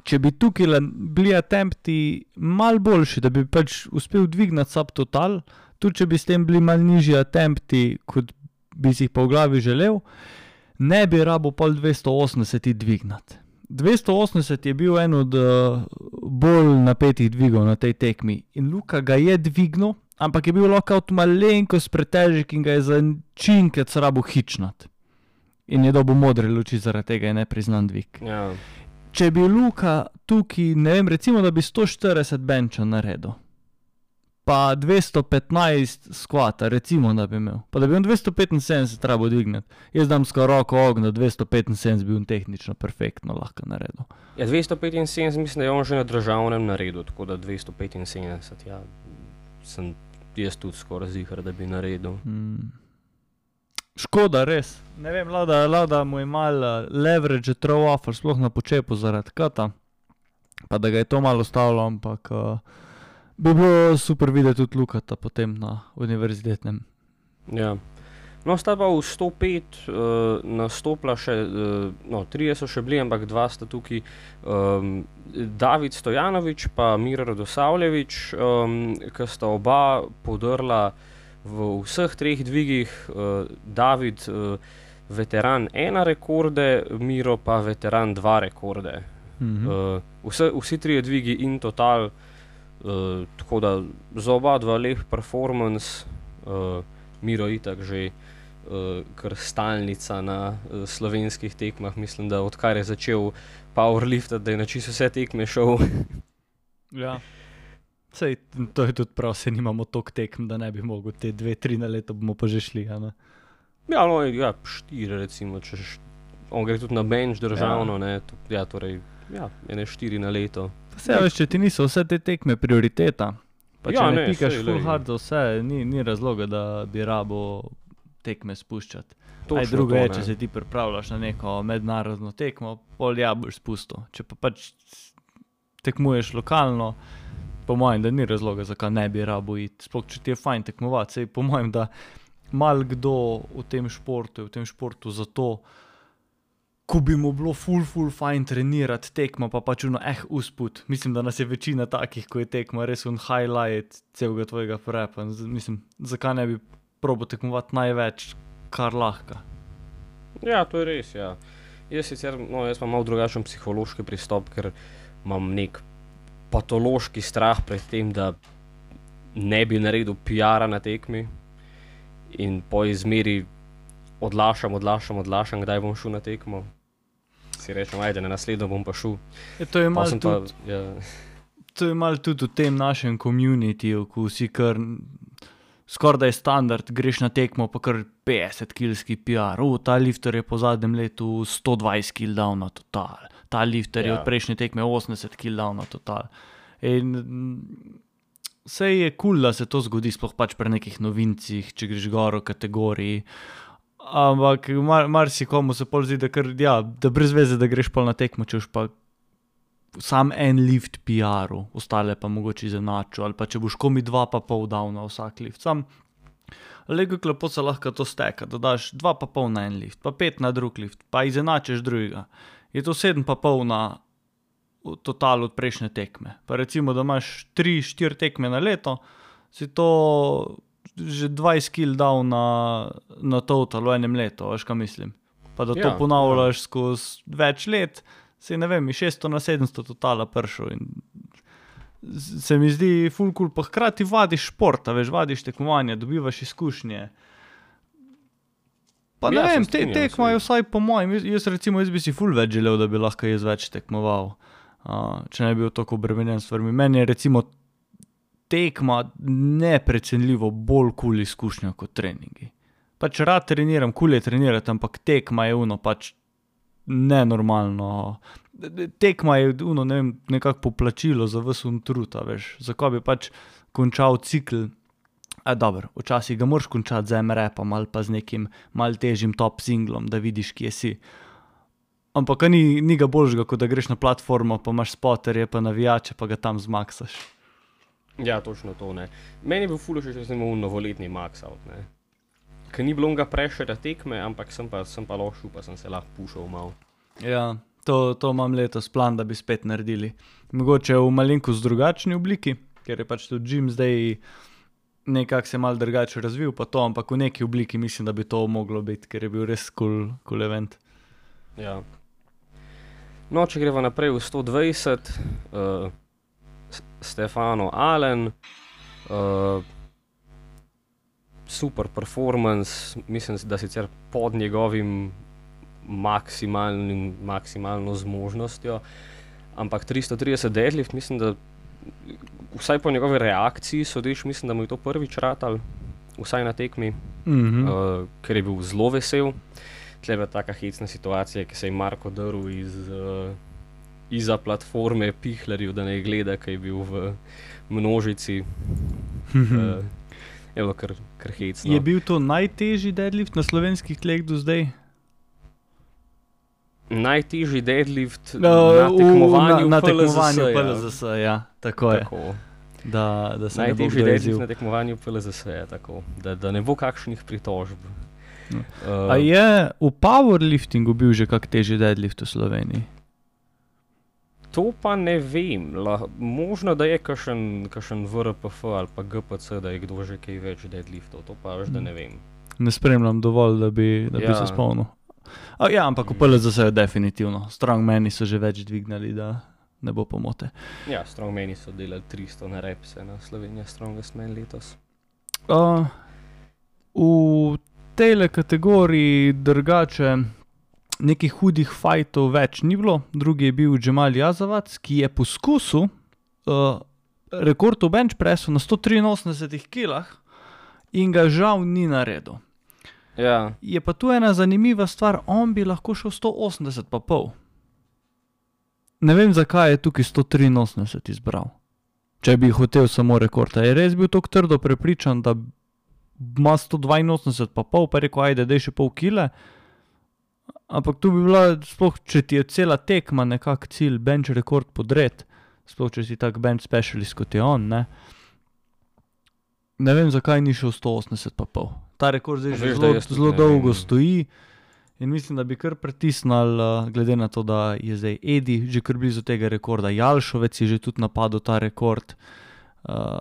če bi tukaj bili attempti mal boljši, da bi pač uspel dvigniti subtotal, tudi če bi s tem bili mal nižji attempti, kot bi si jih v glavi želel, ne bi rabo pol 280 dvignati. 280 je bil en od uh, bolj napetih dvigov na tej tekmi in Luka ga je dvignil, ampak je bil lokaut malenkost pretežek in ga je za činkec rabo hičnat. In je dobil modre luči zaradi tega, je nepriznan dvig. Ja. Če bi Luka tukaj, ne vem, recimo, da bi 140 benča naredil, pa 215 skvata, recimo, da bi imel, pa da bi on 275 treba dvigniti. Jaz dam skoraj roko ognjo, 275 bi on tehnično perfektno lahko naredil. Ja, 275, mislim, da je on že na državnem naredil, tako da 275, ja, sem jaz tudi skoraj zihar, da bi naredil. Hmm. Škoda, res. Ne vem, lada, lada mu je mal uh, leverage, throw offer, sploh na počepu zaradi kata, pa da ga je to malo stavilo, ampak uh, bi bilo super videti tudi Lukata potem na univerzitetnem. Ja. No, sta pa v 105 uh, nastopila še, uh, no, trije so še bili, ampak dva sta tukaj, um, David Stojanovič in Miro Radosavljevič, um, ki sta oba podrla v vseh treh dvigih, uh, David, uh, veteran ena rekorde, Miro pa veteran dva rekorde. Mhm. Uh, vse, vsi trije dvigi in total, uh, tako da za oba dva lep performance. uh, Miro Itak že uh, kar stalnica na uh, slovenskih tekmah. Mislim, da odkar je začel powerlift, da je na čisto vse tekme šel. ja. Sej, to je tudi prav, se nimamo toliko tekm, da ne bi mogli te dve, tri na leto, bomo pa že šli. Ja, no, ja, štiri, recimo, če on gre tudi na bench državno, ja. ne, to, ja, torej, ja, ene štiri na leto. Vse, veš, če ti niso vse te tekme prioriteta, pa če ja, ne, ne pikaš full hard za vse, ni, ni razloga, da bi rabo tekme spuščati. Aj, drugo je, če se ti pripravljaš na neko mednarodno tekmo, pol ja boš spustil. Če pa pač tekmuješ lokalno, po mojem, da ni razloga, zakaj ne bi rabo iti. Sploh če ti je fajn tekmovati, sej po mojem, da mal kdo v tem športu, v tem športu zato, ko bi mu bilo full, full fajn trenirati tekmo, pa pač uno eh usput. Mislim, da nas je večina takih, ko je tekmo res un highlight celega tvojega prepa. Mislim, zakaj ne bi probo tekmovati največ, kar lahko. Ja, to je res. Ja. Jaz, sicer, no, jaz imam malo drugačen psihološki pristop, ker imam nek patološki strah pred tem, da ne bi naredil PR-a na tekmi in po izmeri odlašam, odlašam, odlašam, kdaj bom šel na tekmo. Si rečem, ajde, na naslednjo bom pa šel. Je, to je malo tudi, ja. mal tudi v tem našem komunitiju, ko si kar. Skoraj da je standard, greš na tekmo, pa kar 50 kg PR, uh, ta lifter je po zadnjem letu 120 kg dal na total ta lifter ja. je od prejšnje tekme 80 kg na total. In vse je kul, cool, da se to zgodi, sploh pač pri nekih novincih, če greš gor v kategoriji. Ampak marsikomu mar se pol zdi, da, kar, ja, da brez veze, da greš pa na tekmo, če pa sam en lift PR-u, ostale pa mogoče izenaču, ali pa če boš komi dva pa pol dal na vsak lift. Sam lego klepo se lahko to steka, da daš dva pa pol na en lift, pa pet na drug lift, pa izenačeš drugega je to 7,5 na total od prejšnje tekme. Pa recimo, da imaš 3-4 tekme na leto, si to že 20 kg dal na, na total v enem letu, veš kaj mislim. Pa da to ja, ponavljaš ja. skozi več let, si ne vem, 600 na 700 totala pršel. Se mi zdi fulkul, pa hkrati vadiš šport, veš, vadiš tekmovanje, dobivaš izkušnje. Pa ne ja, vem, te tekme, vsaj po mojem, jaz, recimo, jaz bi si ful več želel, da bi lahko jaz več tekmoval, uh, če ne bi bil tako obremenjen s stvarmi. Meni je recimo tekma neprecenljivo bolj kul cool izkušnja kot treningi. Pač rad treniram, kul cool je trenirati, ampak tekma je uno pač nenormalno. Tekma je uno, ne vem, nekako poplačilo za vse un trud, veš, zakaj bi pač končal cikl. Dobro, včasih ga moraš končati z MRP-om ali pa z nekim mal težjim top singlom, da vidiš, kje si. Ampak ni, ni ga božga, kot da greš na platformo, pa imaš spoterje, pa navijače, pa ga tam zmaksaš. Ja, točno to ne. Meni je bil fulo, če sem imel novoletni max out. Ne? Ker ni bilo ga prešera tekme, ampak sem pa, sem pa lošil, pa sem se lahko pušil malo. Ja, to, to imam letos plan, da bi spet naredili. Mogoče v malenkost drugačni obliki, ker je pač tudi Jim zdaj nekako se mal drugače razvil, pa to, ampak v neki obliki mislim, da bi to moglo biti, ker je bil res kul cool, cool event. Ja. No, če gremo naprej v 120, uh, Stefano Allen, uh, super performance, mislim, da sicer pod njegovim maksimalno zmožnostjo, ampak 330 deadlift, mislim, da vsaj po njegovi reakciji, sodiš, mislim, da mu je to prvič ratal, vsaj na tekmi, mm -hmm. uh, ker je bil zelo vesel. Tle je ta hecna situacija, ki se je Marko drl iz, uh, izza platforme Pihlerju, da ne gleda, kaj je bil v množici. uh, Evo, kar, kar hecno. Je bil to najtežji deadlift na slovenskih tleh do zdaj? najtežji deadlift uh, na tekmovanju, na, na tekmovanju PLZS. Ja. Ja, tako tako. je. Da, da najtežji deadlift na tekmovanju PLZS je tako, da, da ne bo kakšnih pritožb. Uh, A je v powerliftingu bil že kak težji deadlift v Sloveniji? To pa ne vem. La, možno da je kakšen VRPF ali pa GPC, da je kdo že kaj več deadliftov, to pa veš, da ne vem. Ne spremljam dovolj, da bi, da ja. bi se spomnil. A, ja, ampak v PLZ je definitivno. Strongmeni so že več dvignili, da ne bo pomote. Ja, strongmeni so delali 300 na repse na Sloveniji, strongest men letos. Uh, v tej kategoriji drugače nekih hudih fajtov več ni bilo, drugi je bil Džemal Jazavac, ki je poskusil uh, rekord v bench pressu na 183 kg in ga žal ni naredil. Ja, Je pa tu ena zanimiva stvar, on bi lahko šel 180 pa pol. Ne vem, zakaj je tukaj 183 izbral. Če bi hotel samo rekord, je res bil tako trdo prepričan, da ima 182 pa pol, pa je rekel, ajde, da je še pol kile. Ampak tu bi bila, sploh če ti je cela tekma nekak cilj, bench rekord podred, sploh če si tak bench specialist kot je on, ne. Ne vem, zakaj ni šel 180 pa pol. Ta rekord zdaj že zelo, zelo dolgo vem. stoji. In mislim, da bi kar pritisnili, uh, glede na to, da je zdaj Edi že kar blizu tega rekorda, Jalšovec je že tudi napadel ta rekord. Uh,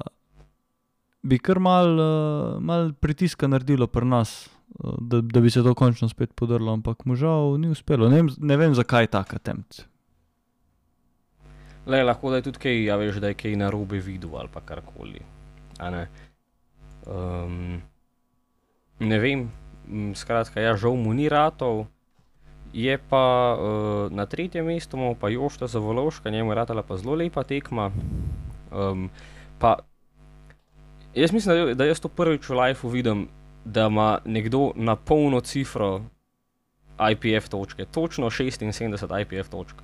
bi kar mal, uh, mal pritiska naredilo pri nas, da, da bi se to končno spet podrlo, ampak mu žal ni uspelo. Ne vem, ne vem zakaj tak attempt. le, lahko da je tudi kaj, ja, veš, da je kaj narobe videl ali karkoli. Ne? Um, ne vem, skratka, ja, žal mu ni ratov. Je pa uh, na tretjem mestu, pa Jošta za Volovška, njemu je ratala pa zelo lepa tekma. Um, pa jaz mislim, da, da jaz to prvič v lifeu vidim, da ima nekdo na polno cifro IPF točke, točno 76 IPF točk.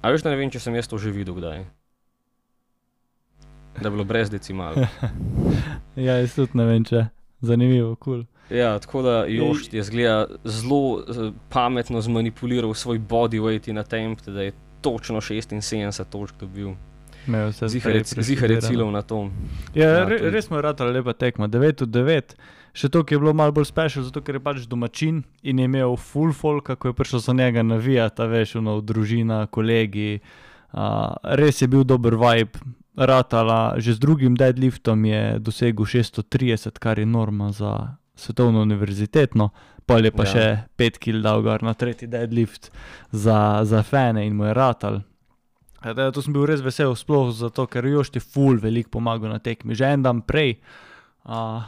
A veš, ne vem, če sem jaz to že videl kdaj. Da je bilo brez decimal. Ja, jaz tudi ne vem, če. Zanimivo, kul. Cool. Ja, tako da Jošt je zgleda zelo pametno zmanipuliral svoj body weight in attempt, da je točno 76 točk dobil. Zihar je, cilov na tom. Ja, Ja, re, to res je ratala lepa tekma, 9 od 9. Še to, ki je bilo malo bolj special, zato ker je pač domačin in je imel full folk, ko je prišel za njega navijati, veš, ono, družina, kolegi. Uh, res je bil dober vibe, ratala, že z drugim deadliftom je dosegel 630, kar je norma za svetovno univerzitetno, pol je pa ja. še 5 kg dal gor na tretji deadlift za, za fene in mu je ratal. Ja, Da, to sem bil res vesel, sploh zato, ker Jošt je ful veliko pomagal na tekmi. Že en dan prej uh,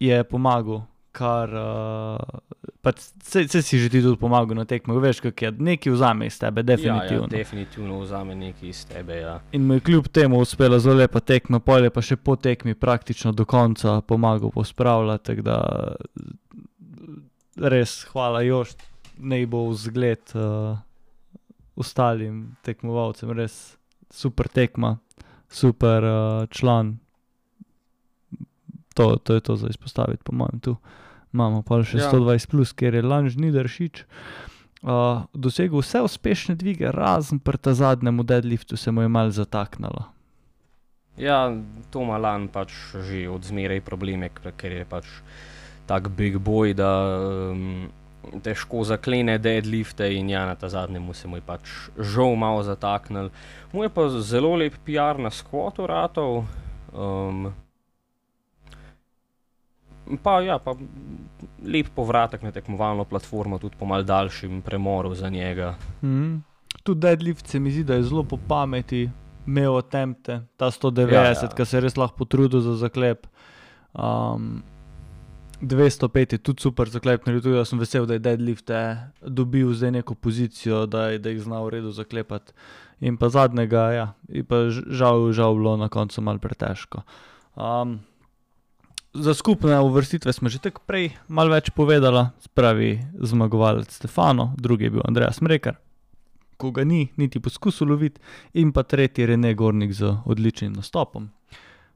je pomagal, kar uh, se, se si že ti tudi pomagal na tekmi. Veš, kako je, nekaj vzame iz tebe, definitivno. Ja, ja, definitivno vzame nekaj iz tebe. Ja. In mu je kljub temu uspela zelo lepa tekma, pol je pa še po tekmi praktično do konca pomagal pospravljati. tako Da, res hvala Jošt, naj bo vzgled uh, ostalim tekmovalcem, res super tekma, super uh, član. To, to je to za izpostaviti, po mojem, tu. Imamo pa še Ja. ja. 120, plus, ker je Lanž Nideršič uh, dosegel vse uspešne dvige, razen pri ta zadnjem deadliftu se mu je mal zataknilo. Ja, to ima Lan pač že od zmeraj probleme, ker je pač tak big boy, da um, težko zaklene deadlifte in ja, na ta zadnjem se mu je pač žal malo zataknil. Mu je pa zelo lep PR na skvotu ratov. Um, pa ja, pa lep povratek na tekmovalno platformo, tudi po mal daljšem premoru za njega. Mm. Tudi deadlift se mi zdi, da je zelo po pameti, imel attempte, ta 190, Ja, ja, ja. ja. ki se je res lahko potrudil za zaklep. Um, 205 je tudi super zaklep, naredil, tudi jaz sem vesel, da je deadlifte dobil zdaj neko pozicijo, da, je- da jih zna v redu zaklepati. In pa zadnjega, ja, je pa žal, žal bilo na koncu malo pretežko. Um, za skupne uvrstitve smo že tako prej malo več povedala, spravi zmagovalec Stefano, drugi je bil Andreas Mrekar, ko ga ni niti poskusil loviti, in pa tretji Rene Gornik z odličnim nastopom.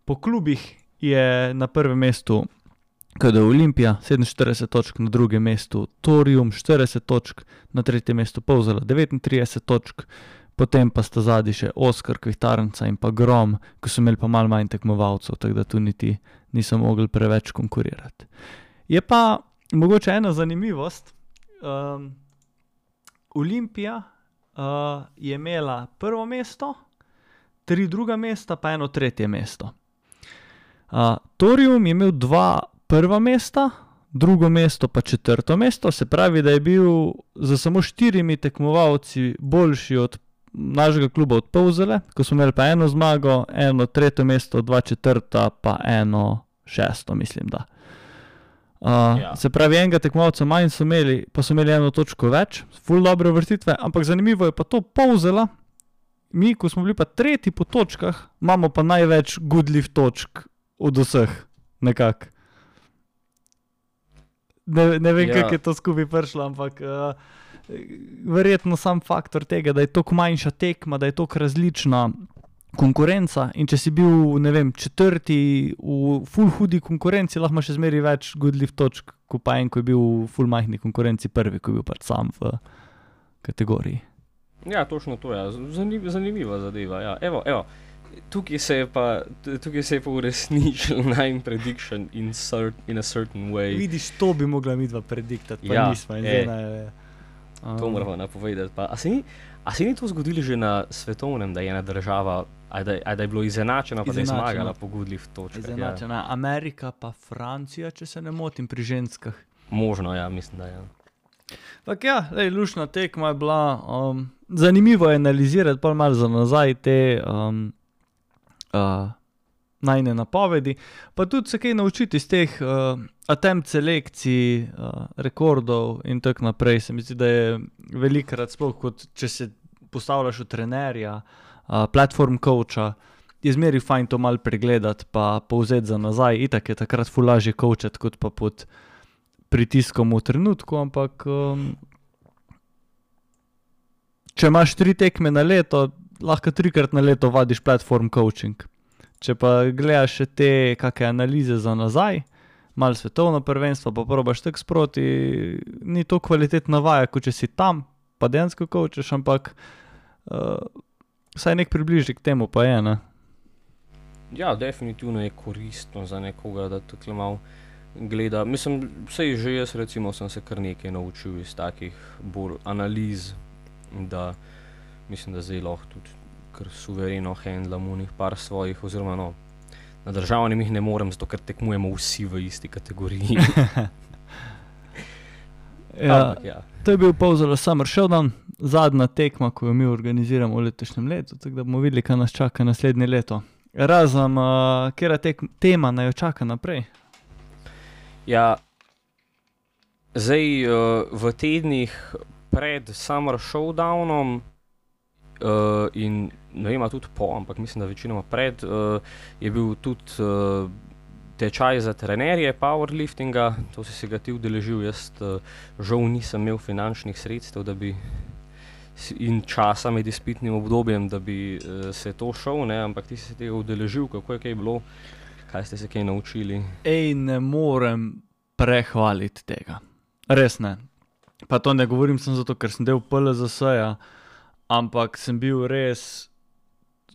Po klubih je na prvem mestu KD Olimpija 47 točk, na drugem mestu Torium 40 točk, na tretjem mestu Povzela 39 točk, potem pa sta zadnji še Oskar, Kvihtarnica in pa Grom, ko so imeli pa malo manj tekmovalcev, tako da tu niti niso mogli preveč konkurirati. Je pa mogoče ena zanimivost. Um, Olimpija uh, je imela prvo mesto, tri druga mesta, pa eno tretje mesto. Uh, Torium je imel dva prva mesta, drugo mesto pa četrto mesto, se pravi, da je bil za samo štirimi tekmovalci boljši od našega kluba od Povzele, ko smo imeli pa eno zmago, eno tretje mesto, dva četrta, pa eno šesto, mislim da. Uh, Ja. Se pravi, enega tekmovalca manj so imeli, pa so imeli eno točko več, full dobre vrtitve, ampak zanimivo je pa to povzela. Mi, ko smo bili pa tretji po točkah, imamo pa največ gudljiv točk od vseh, nekako. Ne, ne vem, Ja. ja. kako je to skupaj prišlo, ampak uh, verjetno sam faktor tega, da je tako manjša tekma, da je tako različna konkurenca. In če si bil, ne vem, četrti v full hudi konkurenci, lahko imaš še zmeraj več gudljiv točk, kot pa en, ko je bil v full majhni konkurenci prvi, ko je bil pač sam v kategoriji. Ja, točno to je. Zanim, zanimiva zadeva. Ja. Evo, evo. Tukaj se je pa, tukaj se je pa uresničil najmanj prediction in, cert, in a certain way. Vidiš, to bi mogla mi dva prediktati, pa Ja, nismo. e. zdaj naj- To um, moramo napovedati. Pa, a, se ni, a se ni to zgodilo že na svetovnem, da je ena država, a da, a da je bilo izenačeno, pa da je zmagala po gudljih točkah? Ja. Izenačena Amerika, pa Francija, če se ne motim, pri ženskah. Možno, ja, mislim, da je. Ja. Ampak ja, lej, lušna tekma je bila. Um, zanimivo je analizirati pa malo za nazaj te um, uh, najne napovedi, pa tudi se kaj naučiti iz teh uh, attempt selekcij, uh, rekordov in tako naprej. Se mi zdi, da je velikrat, sploh kot če se postavljaš v trenerja, uh, platform coacha. Je zmeri fajn to malo pregledati, pa povzeti za nazaj. Itak je takrat fulažje coachati, kot pa pod pritiskom v trenutku, ampak um, če imaš tri tekme na leto, lahko trikrat na leto vadiš platform coaching. Če pa gledaš še te kakšne analize za nazaj, malo svetovno prvenstvo, pa probaš tako sproti, ni to kvalitetna vaja, kot če si tam, pa dejansko coachaš, ampak uh, vsaj nek približek temu pa je. Ne? ja, definitivno je koristno za nekoga, da tako malo gleda. Mislim, sej že jaz, recimo, sem se kar nekaj naučil iz takih bolj analiz, da mislim, da zdaj lahko tudi kar suvereno handlam v njih par svojih, oziroma no, na državnem jih ne morem, zato ker tekmujemo vsi v isti kategoriji. Ja, Ampak, ja. To je bil Povzelo Summer Showdown, zadnja tekma, ki jo mi organiziramo v letošnjem letu, tako da bomo videli, kaj nas čaka naslednje leto. Razen, uh, kera tek, tema naj jo čaka naprej. Ja, zdaj uh, v tednih pred Summer Showdownom uh, in ne vem, tudi po, ampak mislim, da večinoma pred, uh, je bil tudi uh, tečaj za trenerje powerliftinga, to si se ga ti udeležil, jaz uh, žal nisem imel finančnih sredstev, bi in časa med izpitnim obdobjem, da bi uh, se to šel, ne, ampak ti si se tega udeležil, kako je kaj bilo, kaj ste se kaj naučili. Ej, ne morem prehvaliti tega. Res ne. Pa to ne govorim samo zato, ker sem del PLZS-ja, ampak sem bil res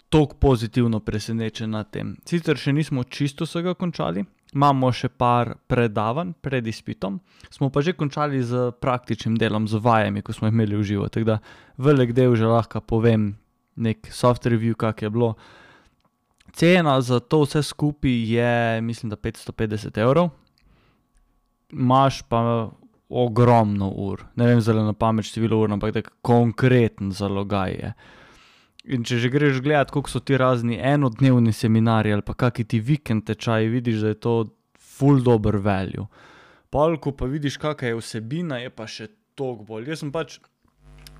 tako pozitivno presenečen nad tem. Sicer še nismo čisto vsega končali, imamo še par predavanj pred izpitom, smo pa že končali z praktičnim delom, z vajami, ko smo jih imeli v živo. Tako da velik del že lahko povem, nek soft review, kak je bilo. Cena za to vse skupaj je, mislim, da 550 evrov, imaš pa ogromno ur, ne vem zelo na pamet število ur, ampak tako konkreten zalogaj je. In če že greš gledat, koliko so ti razni enodnevni seminarji ali pa kakšni ti vikend tečaji, vidiš, da je to full dober value. Pol, ko pa vidiš, kakšna je vsebina, je pa še toliko bolj. Jaz sem pač,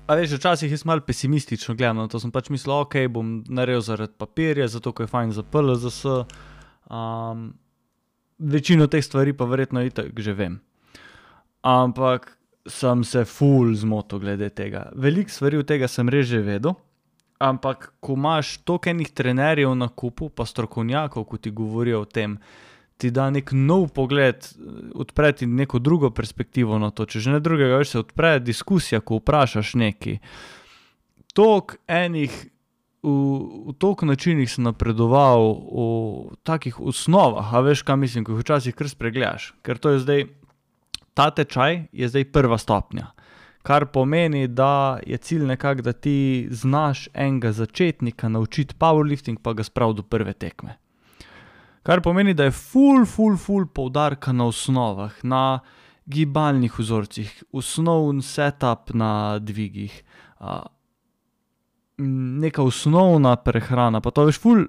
a veš, včasih jaz malo pesimistično gledam na to, sem pač mislil, ok, bom naredil zaradi papirja, zato ker je fajn za PLZS. Um, večino teh stvari pa verjetno itak že vem. Ampak sem se full zmotil glede tega. Veliko stvari od tega sem res že vedel, ampak ko imaš toliko enih trenerjev na kupu, pa strokovnjakov, ki ti govorijo o tem, ti da nek nov pogled, odpre ti neko drugo perspektivo na to. Če že ne drugega, več se odpre diskusija, ko vprašaš neki. Tok enih, v, v toliko načinih sem napredoval, v takih osnovah, a veš, kaj mislim, ko jih včasih kar spregledaš. Ker to je zdaj, ta tečaj je zdaj prva stopnja. Kar pomeni, da je cilj nekako, da ti znaš enega začetnika naučiti powerlifting, pa ga spraviti do prve tekme. Kar pomeni, da je full, full, full poudarka na osnovah, na gibalnih vzorcih, osnovni setup na dvigih, neka osnovna prehrana. Pa to veš, full,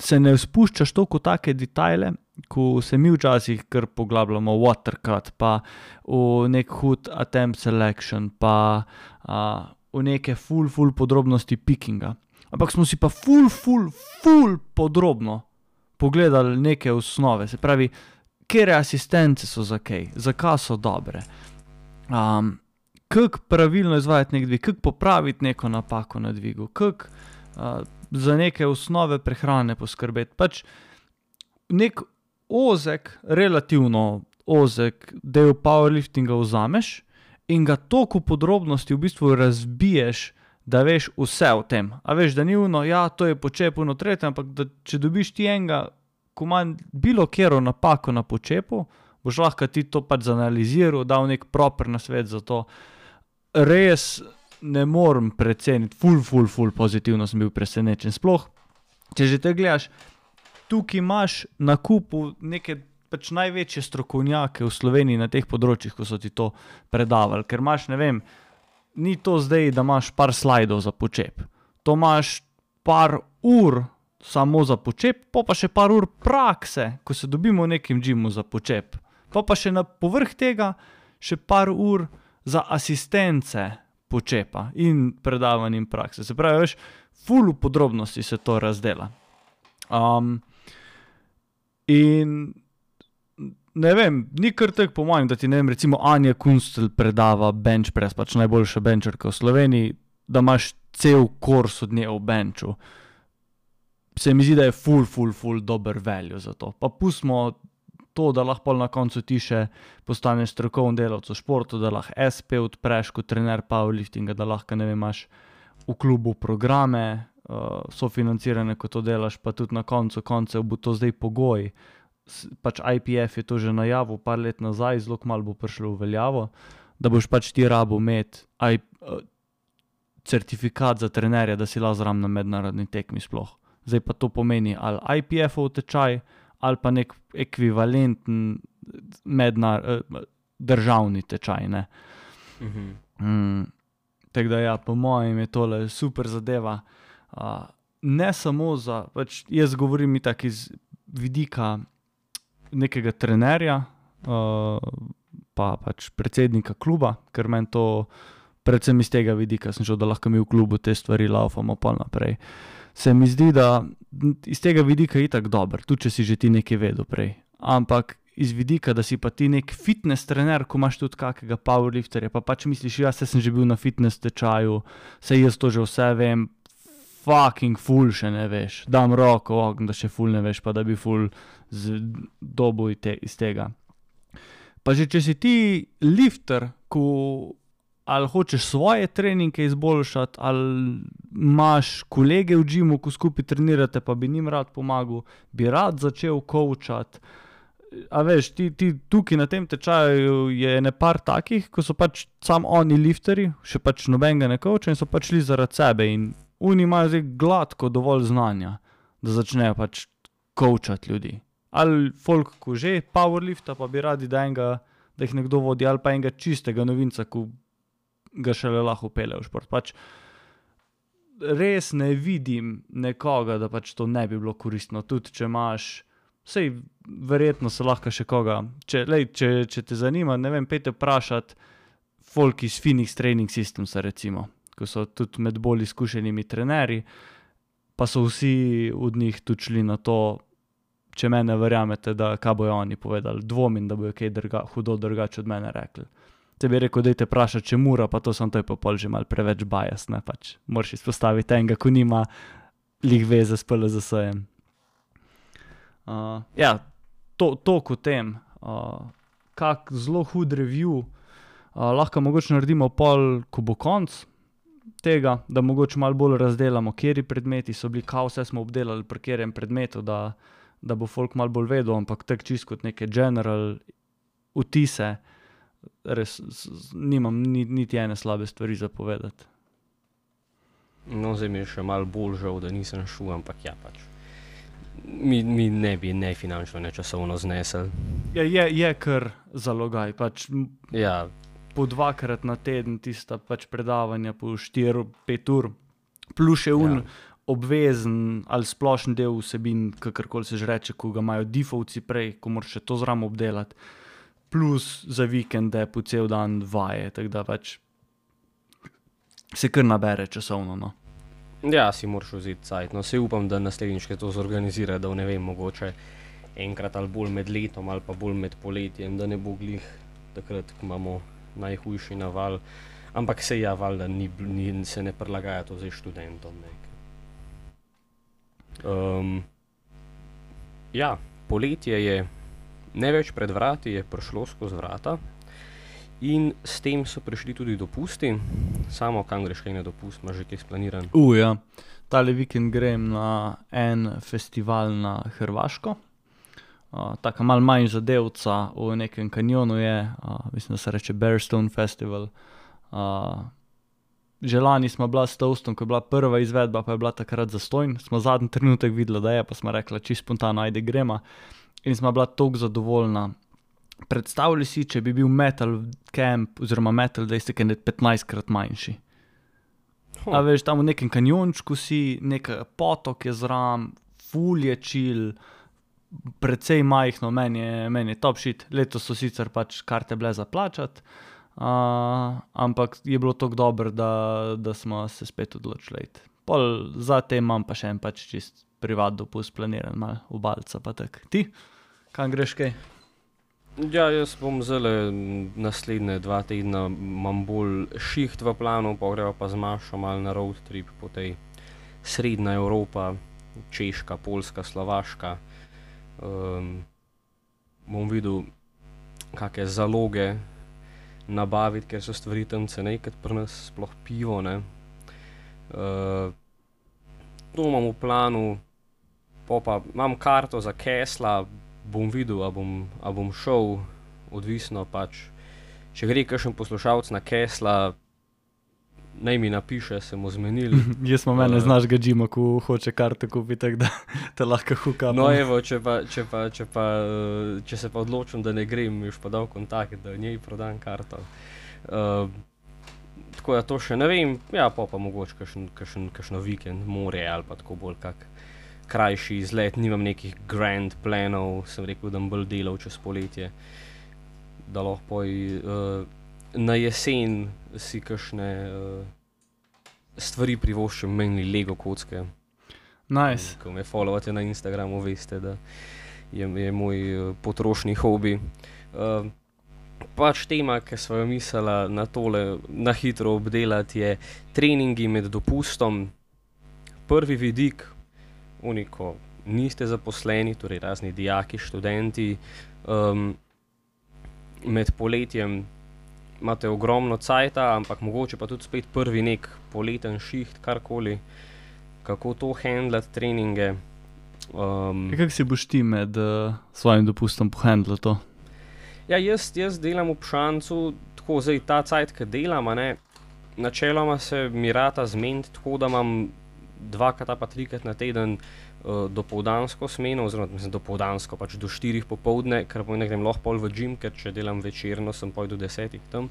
se ne spuščaš toliko v take detajle, ko se mi včasih kar poglabljamo v watercut, pa v nek hud attempt selection, pa uh, v neke full, full podrobnosti pickinga. Ampak smo si pa full, full, full podrobno pogledali neke osnove, se pravi, kere asistence so za kaj, zakaj so dobre. Um, kako pravilno izvajati nek dvig, kako popraviti neko napako na dvigu, kako uh, za neke osnove prehrane poskrbeti. Pač nek ozek, relativno ozek del powerliftinga vzameš in ga toliko podrobnosti v bistvu razbiješ, da veš vse o tem. A veš, da ni uno, ja, to je počepu, tretje, ampak da, če dobiš ti enega, ko ima bilo kjero napako na počepu, boš lahko ti to pač zanaliziral, dal nek proper na svet za to. Res ne morem preceniti, ful, ful, ful, pozitivno sem bil presenečen. Sploh, če že te gledaš, tukaj imaš na kupu neke pač največje strokovnjake v Sloveniji na teh področjih, ko so ti to predavali. Ker imaš, ne vem, ni to zdaj, da imaš par slajdov za počep. To imaš par ur samo za počep, pa pa še par ur prakse, ko se dobimo v nekem džimu za počep. Pa pa še na povrh tega, še par ur za asistence počepa in predavanja in prakse. Se pravi, veš, fulu podrobnosti se to razdela. Um, In ne vem, ni kar tako po mojem, da ti ne vem, recimo Anja Kunstel predava bench press, pač najboljša benčerka v Sloveniji, da imaš cel kurs od nje v benču. Se mi zdi, da je full, full, full dober value za to. Pa pustimo to, da lahko na koncu ti še postaneš strokovni delavec v športu, da lahko SP odpreš kot trener powerliftinga, da lahko ne vem, imaš v klubu programe, uh, sofinancirane, ko to delaš, pa tudi na koncu koncev bo to zdaj pogoj. Pač IPF je to že najavil, par let nazaj, zelo malo bo prišlo v veljavo, da boš pač ti rabo imeti uh, certifikat za trenerja, da si lazram na mednarodni tekmi sploh. Zdaj pa to pomeni ali IPF-ov tečaj, ali pa nek ekvivalenten mednar, uh, državni tečaj. Mhm. Mm, Tako da, ja, po mojem, je tole super zadeva ne samo za, pač jaz govorim tako iz vidika nekega trenerja, uh, pa pač predsednika kluba, ker meni to, predvsem iz tega vidika, sem že, da lahko mi v klubu te stvari laufamo pa naprej. Se mi zdi, da iz tega vidika je tako dober, tudi če si že ti nekaj vedel prej. Ampak iz vidika, da si pa ti nek fitness trener, ko imaš tudi kakega powerlifterja, pa pač misliš, ja, se sem že bil na fitness tečaju, se jaz to že vse vem, fucking ful še ne veš, dam roko, ogen, da še ful ne veš, pa da bi ful dobo te, iz tega. Pa že če si ti lifter, ko ali hočeš svoje treninge izboljšati, ali imaš kolege v Džimu, ko skupaj trenirate, pa bi jim rad pomagal, bi rad začel kočati. A veš, ti, ti tukaj na tem tečaju je ne par takih, ko so pač samo oni lifteri, še pač nobenega ne koča in so pač šli zaradi sebe in oni imajo zdaj gladko dovolj znanja, da začnejo pač kočati ljudi. Ali folk, ko že powerlifta, pa bi radi, da, enega, da jih nekdo vodi, ali pa enega čistega novinca, ki ga šele lahko pele v šport. Pač res ne vidim nekoga, da pač to ne bi bilo koristno. Tudi če imaš, vsej verjetno se lahko še koga. Če, lej, če, če te zanima, ne vem, pejte vprašati folk iz Phoenix Training Systems, recimo ko so tudi med bolj izkušenimi trenerji, pa so vsi od njih tudi šli na to, če me ne verjamete, da kaj bojo oni povedali. Dvomim, da bojo kaj drga, hudo drugače od mene rekli. Te bi rekel, da te vpraša, če mora, pa to sem to pa pol že mal preveč bajas, ne pač. Moraš izpostaviti enega, ko nima lih veze s PLZ-jem. Uh, ja, to, to kot tem, uh, kak zelo hud review, uh, lahko mogoče naredimo pol, ko bo konc tega, da mogoče malo bolj razdelimo, kje predmeti so bili, kaj vse smo obdelali, pri katerem predmetu, da, da bo folk malo bolj vedel, ampak tako čisto kot neke general vtise, res nimam niti ene slabe stvari za povedati. No, zdaj mi je še malo bolj žal, da nisem šel, ampak ja, pač. Mi, mi ne bi ne finančno, ne časovno znesel. Ja, je, je kar zalogaj. Pač, ja, po dvakrat na teden tista pač predavanja, po 4-5 ur, plus še un, ja. obvezen ali splošen del vsebin, kakorkoli se že reče, ko ga imajo defaultci prej, ko moraš še to zraven obdelati, plus za vikende po cel dan vaje, tako da pač se kar nabere časovno. No. Ja, si moraš vzeti cajt. No, se upam, da naslednjič to zorganizira, da ne vem, mogoče enkrat ali bolj med letom ali pa bolj med poletjem, da ne bo glih takrat, ko imamo najhujši naval. Ampak se ja, valjda ni, ni, se ne prilagaja to zdaj študentom. Um, ja, poletje je ne več pred vrati, je prišlo skozi vrata. In s tem so prišli tudi dopusti, samo kam greš, kaj na dopust, imaš že kaj splaniran. Uja, ja. tale vikend grem na en festival na Hrvaško. Uh, Tako malo manj zadevca v nekem kanjonu je, uh, mislim, da se reče Bearstone Festival. Uh, že lani smo bila s Toastom, ko je bila prva izvedba, pa je bila takrat zastojn. Smo zadnji trenutek videli, da je, pa smo rekli, čisto spontano, ajde gremo. In smo bila tako zadovoljna. Predstavljaj si, če bi bil metal camp, oziroma metal, da je stekaj 15krat manjši. A veš, tam v nekem kanjončku si, nekaj potok je zraven, fulje čil, precej majhno, meni je, meni je top shit. Letos so sicer pač karte bile za plačati, uh, ampak je bilo tako dobro, da, da smo se spet odločili. Pol za tem imam pa še en pač čist privat dopust, planiran malo v Balca pa tak. Ti, kam greš kaj? Ja, jaz bom zelo naslednje dva tedna, imam bolj šiht v planu, pa gremo pa z Mašo malo na road trip po tej srednja Evropa, Češka, Poljska, Slovaška. Um, bom videl, kakšne zaloge nabaviti, ker so stvari tam cenejše kot pri nas, sploh pivo. ne. Uh, to imam v planu, pa imam karto za Kesla, bom videl, a bom, a bom šel, odvisno pač. Če gre kakšen poslušalec na Kesla, naj mi napiše, se mu zmenili. Jaz smo mene Eh. z našega džima, ko hoče karte kupiti, tako da te lahko hukam. No, evo, če, pa, če, pa, če, pa, eh, če se pa odločim, da ne grem, mi už pa dal kontakt, da njej prodam karto. Uh, tako da to še ne vem, ja, pa, pa mogoče kakšen, kakšen, kakšno vikend, more ali pa tako bolj kak krajši izlet, nimam nekih grand planov, sem rekel, da bom bolj delal čez poletje, da lahko poj, uh, na jesen si kakšne uh, stvari privoščim, meni Lego kocke. Nice. Ko me followate na Instagramu, veste, da je, je moj uh, potrošni hobi. Uh, pač tema, ki smo jo mislili na tole na hitro obdelati, je treningi med dopustom. Prvi vidik, uniko, niste zaposleni, torej razni dijaki, študenti. Um, med poletjem imate ogromno cajta, ampak mogoče pa tudi spet prvi nek poleten šiht, karkoli kako to handlati, treninge. Um, Kaj si boš ti med uh, svojim dopustom pohandlal to? ja, jaz, jaz delam v šancu, tako zdaj ta cajt, ki delam, ne, načeloma se mi rata zmeniti tako, da imam dvakrat pa trikrat na teden uh, dopoldansko smeno, oziroma mislim, dopoldansko, pač do 4 popovdne, ker pa ne grem lahko pol v gym, ker če delam večerno, sem poj do 10 tam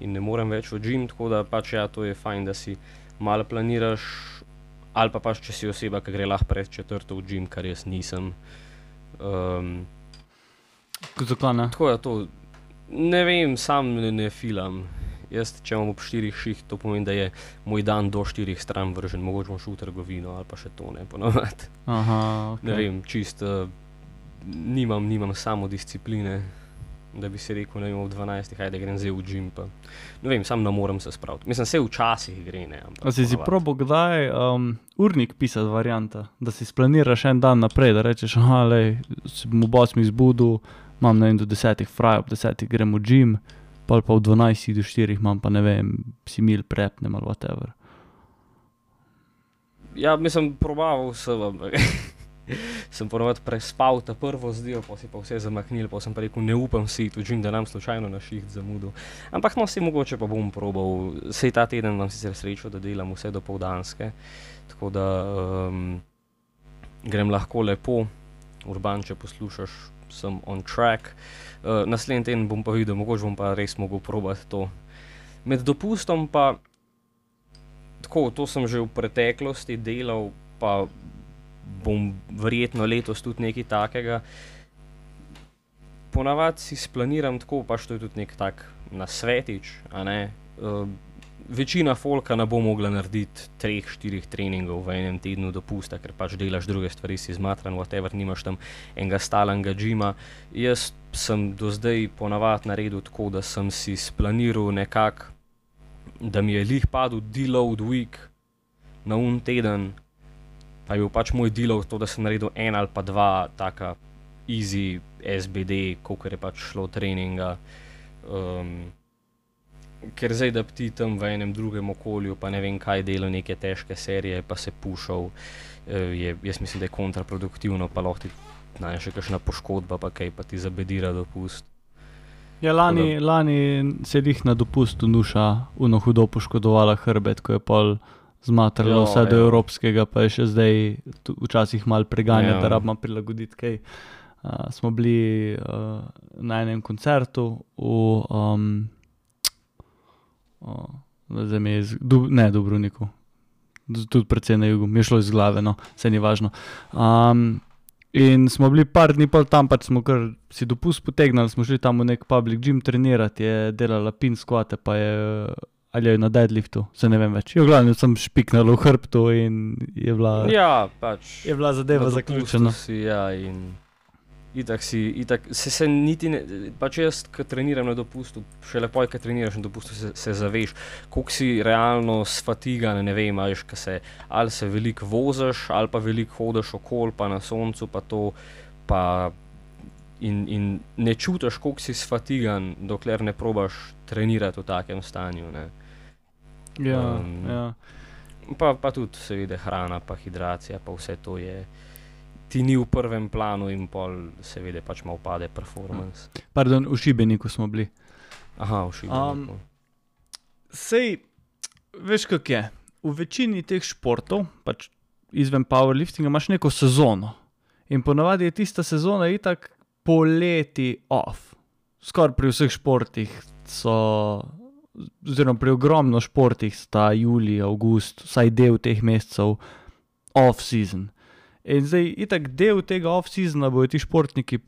in ne morem več v gym, tako da pač ja, to je fajn, da si malo planiraš, ali pa pač če si oseba, ki gre lahko pred četrto v gym, kar jaz nisem. Um, Zakaj ne? tako da to, ne vem, sam ne, ne filam. Jaz, če imam ob štirih ših, to pomeni, da je moj dan do štirih stran vržen, mogoče bom šel v trgovino ali pa še to ne ponovadi. Aha, Ne okay. vem, čist, uh, nimam, nimam samo discipline, da bi si rekel, ne vem, ob 12, ajde grem zdaj v gym. Pa. Ne vem, sam ne morem se spraviti. Mislim, se včasih gre, ne. Ampak A si si probo kdaj um, urnik pisati varianta, da si splaniraš en dan naprej, da rečeš, ah, le, se bom ob 8 zbudil, imam ne vem, do 10 fraj, ob 10 grem v gym, pa pa ob 12 do 4 imam pa ne vem, si mil prepnem ali whatever. Ja, mislim, probaval sem, ampak sem ponovadi prespal ta prvo zdijo, pa si pa vse zamaknil, pa sem pa rekel, ne upam si tu žim, da nam slučajno na šiht zamudil. Ampak no, se mogoče pa bom probal, sej ta teden imam sicer srečo, da delam vse do povdanske, tako da um, grem lahko lepo, urban, če poslušaš, sem on track. Uh, naslednji teden bom pa videl, mogoče bom pa res mogel probati to. Med dopustom pa tako, to sem že v preteklosti delal, pa bom verjetno letos tudi nekaj takega. Ponavadi si splaniram tako, pač to je tudi nek tak nasvetič. Uh, večina folka ne bo mogla narediti treh, štirih treningov v enem tednu dopusta, ker pač delaš druge stvari, si zmatran, whatever, nimaš tam enega stalnega džima. Jaz sem do zdaj ponavadi naredil tako, da sem si splaniral nekako, da mi je lih padel deload week na un teden, pa je bil pač moj deload to, da sem naredil en ali pa dva taka easy SBD, koliko je pač šlo treninga. Um, ker zdaj, da ti tam v enem drugem okolju, pa ne vem kaj delo, neke težke serije, pa se pušal, eh, je, jaz mislim, da je kontraproduktivno, pa lahko ti znaš še kakšna poškodba, pa kaj pa ti zabedira dopust. Ja, lani, da... lani se jih na dopustu nuša, uno hudo poškodovala hrbet, ko je pol zmatralo vse do evropskega, pa je še zdaj včasih mal preganja, da rabimo prilagoditi kaj. Uh, smo bili uh, na enem koncertu v um, zdaj mi je, iz, du, ne, Dubrovniku, tudi predvsem na jugu, mi je šlo iz glave, no, vse ni važno. Um, in smo bili par dni pol tam, pač smo kar si dopust potegnili, smo šli tam v nek public gym trenirati, je delala pin squate, pa je. Ali je na deadliftu, se ne vem več. Jo, glavno sem špiknil v hrbtu in je bila, ja, pač, je bila zadeva zaključena. Si, ja, in Itak si, itak, se, se niti ne, pač jaz, ki treniram na dopustu, še lepo je, ki treniraš na dopustu, se, se zaveš, koliko si realno sfatigan, ne vem, ajš, se, ali se veliko voziš, ali pa veliko hodiš okol, pa na soncu, pa to, pa in, in ne čutiš, koliko si sfatigan, dokler ne probaš trenirati v takem stanju. Ne. Ja, um, ja. Pa, pa tudi, seveda, hrana, pa hidracija, pa vse to je ti ni v prvem planu, in pol, seveda, pač malo pade performance. Pardon, v šibeniku smo bili. Aha, v šibeniku. Um, sej, veš, kako je. V večini teh športov, pač izven powerliftinga, imaš neko sezono. In ponavadi je tista sezona itak poleti off. Skoraj pri vseh športih so, oziroma pri ogromno športih sta julij, august, vsaj del teh mesecev off-season. In zdaj, itak del tega off-seasona bodo ti športniki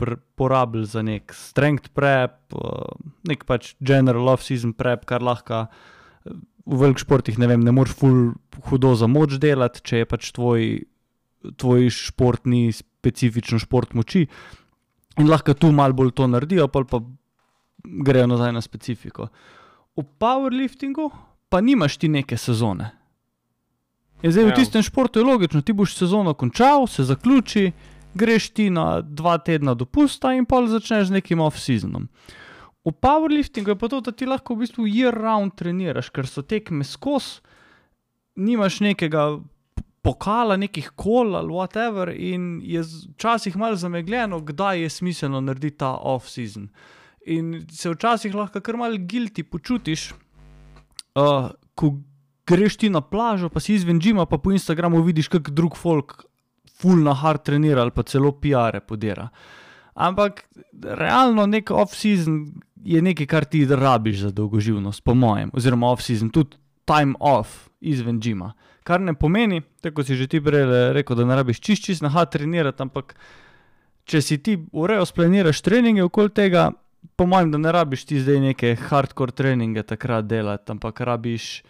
porabili za nek strength prep, eh, nek pač general off-season prep, kar lahko eh, v velikih športih ne vem, ne moreš ful hudo za moč delati, če je pač tvoj, tvoj šport ni specifičen šport moči. In lahko tu malo bolj to naredijo, pa pa grejo nazaj na specifiko. V powerliftingu pa nimaš ti neke sezone. In zdaj v ja. tistem športu je logično, ti boš sezono končal, se zaključi, greš ti na dva tedna dopusta in pa začneš z nekim off-seasonom. V powerliftingu je pa to, da ti lahko v bistvu year-round treniraš, ker so tekme skos, nimaš nekega pokala, nekih kol ali whatever, in je včasih malo zamegljeno, kdaj je smiselno narediti ta off-season. In se včasih lahko kar mal guilty počutiš, uh, ko greš ti na plažo, pa si izven džima, pa po Instagramu vidiš, kako drug folk full na hard trenira ali pa celo PR-e podira. Ampak realno nek off-season je nekaj, kar ti rabiš za dolgoživnost, po mojem, oziroma off-season, tudi time off izven džima. Kar ne pomeni, tako si že ti prej rekel, da ne rabiš čist čist na hard trenirati, ampak če si ti urejo splaniraš treninge okoli tega, po mojem, da ne rabiš ti zdaj neke hardcore treninge takrat delati, ampak rabiš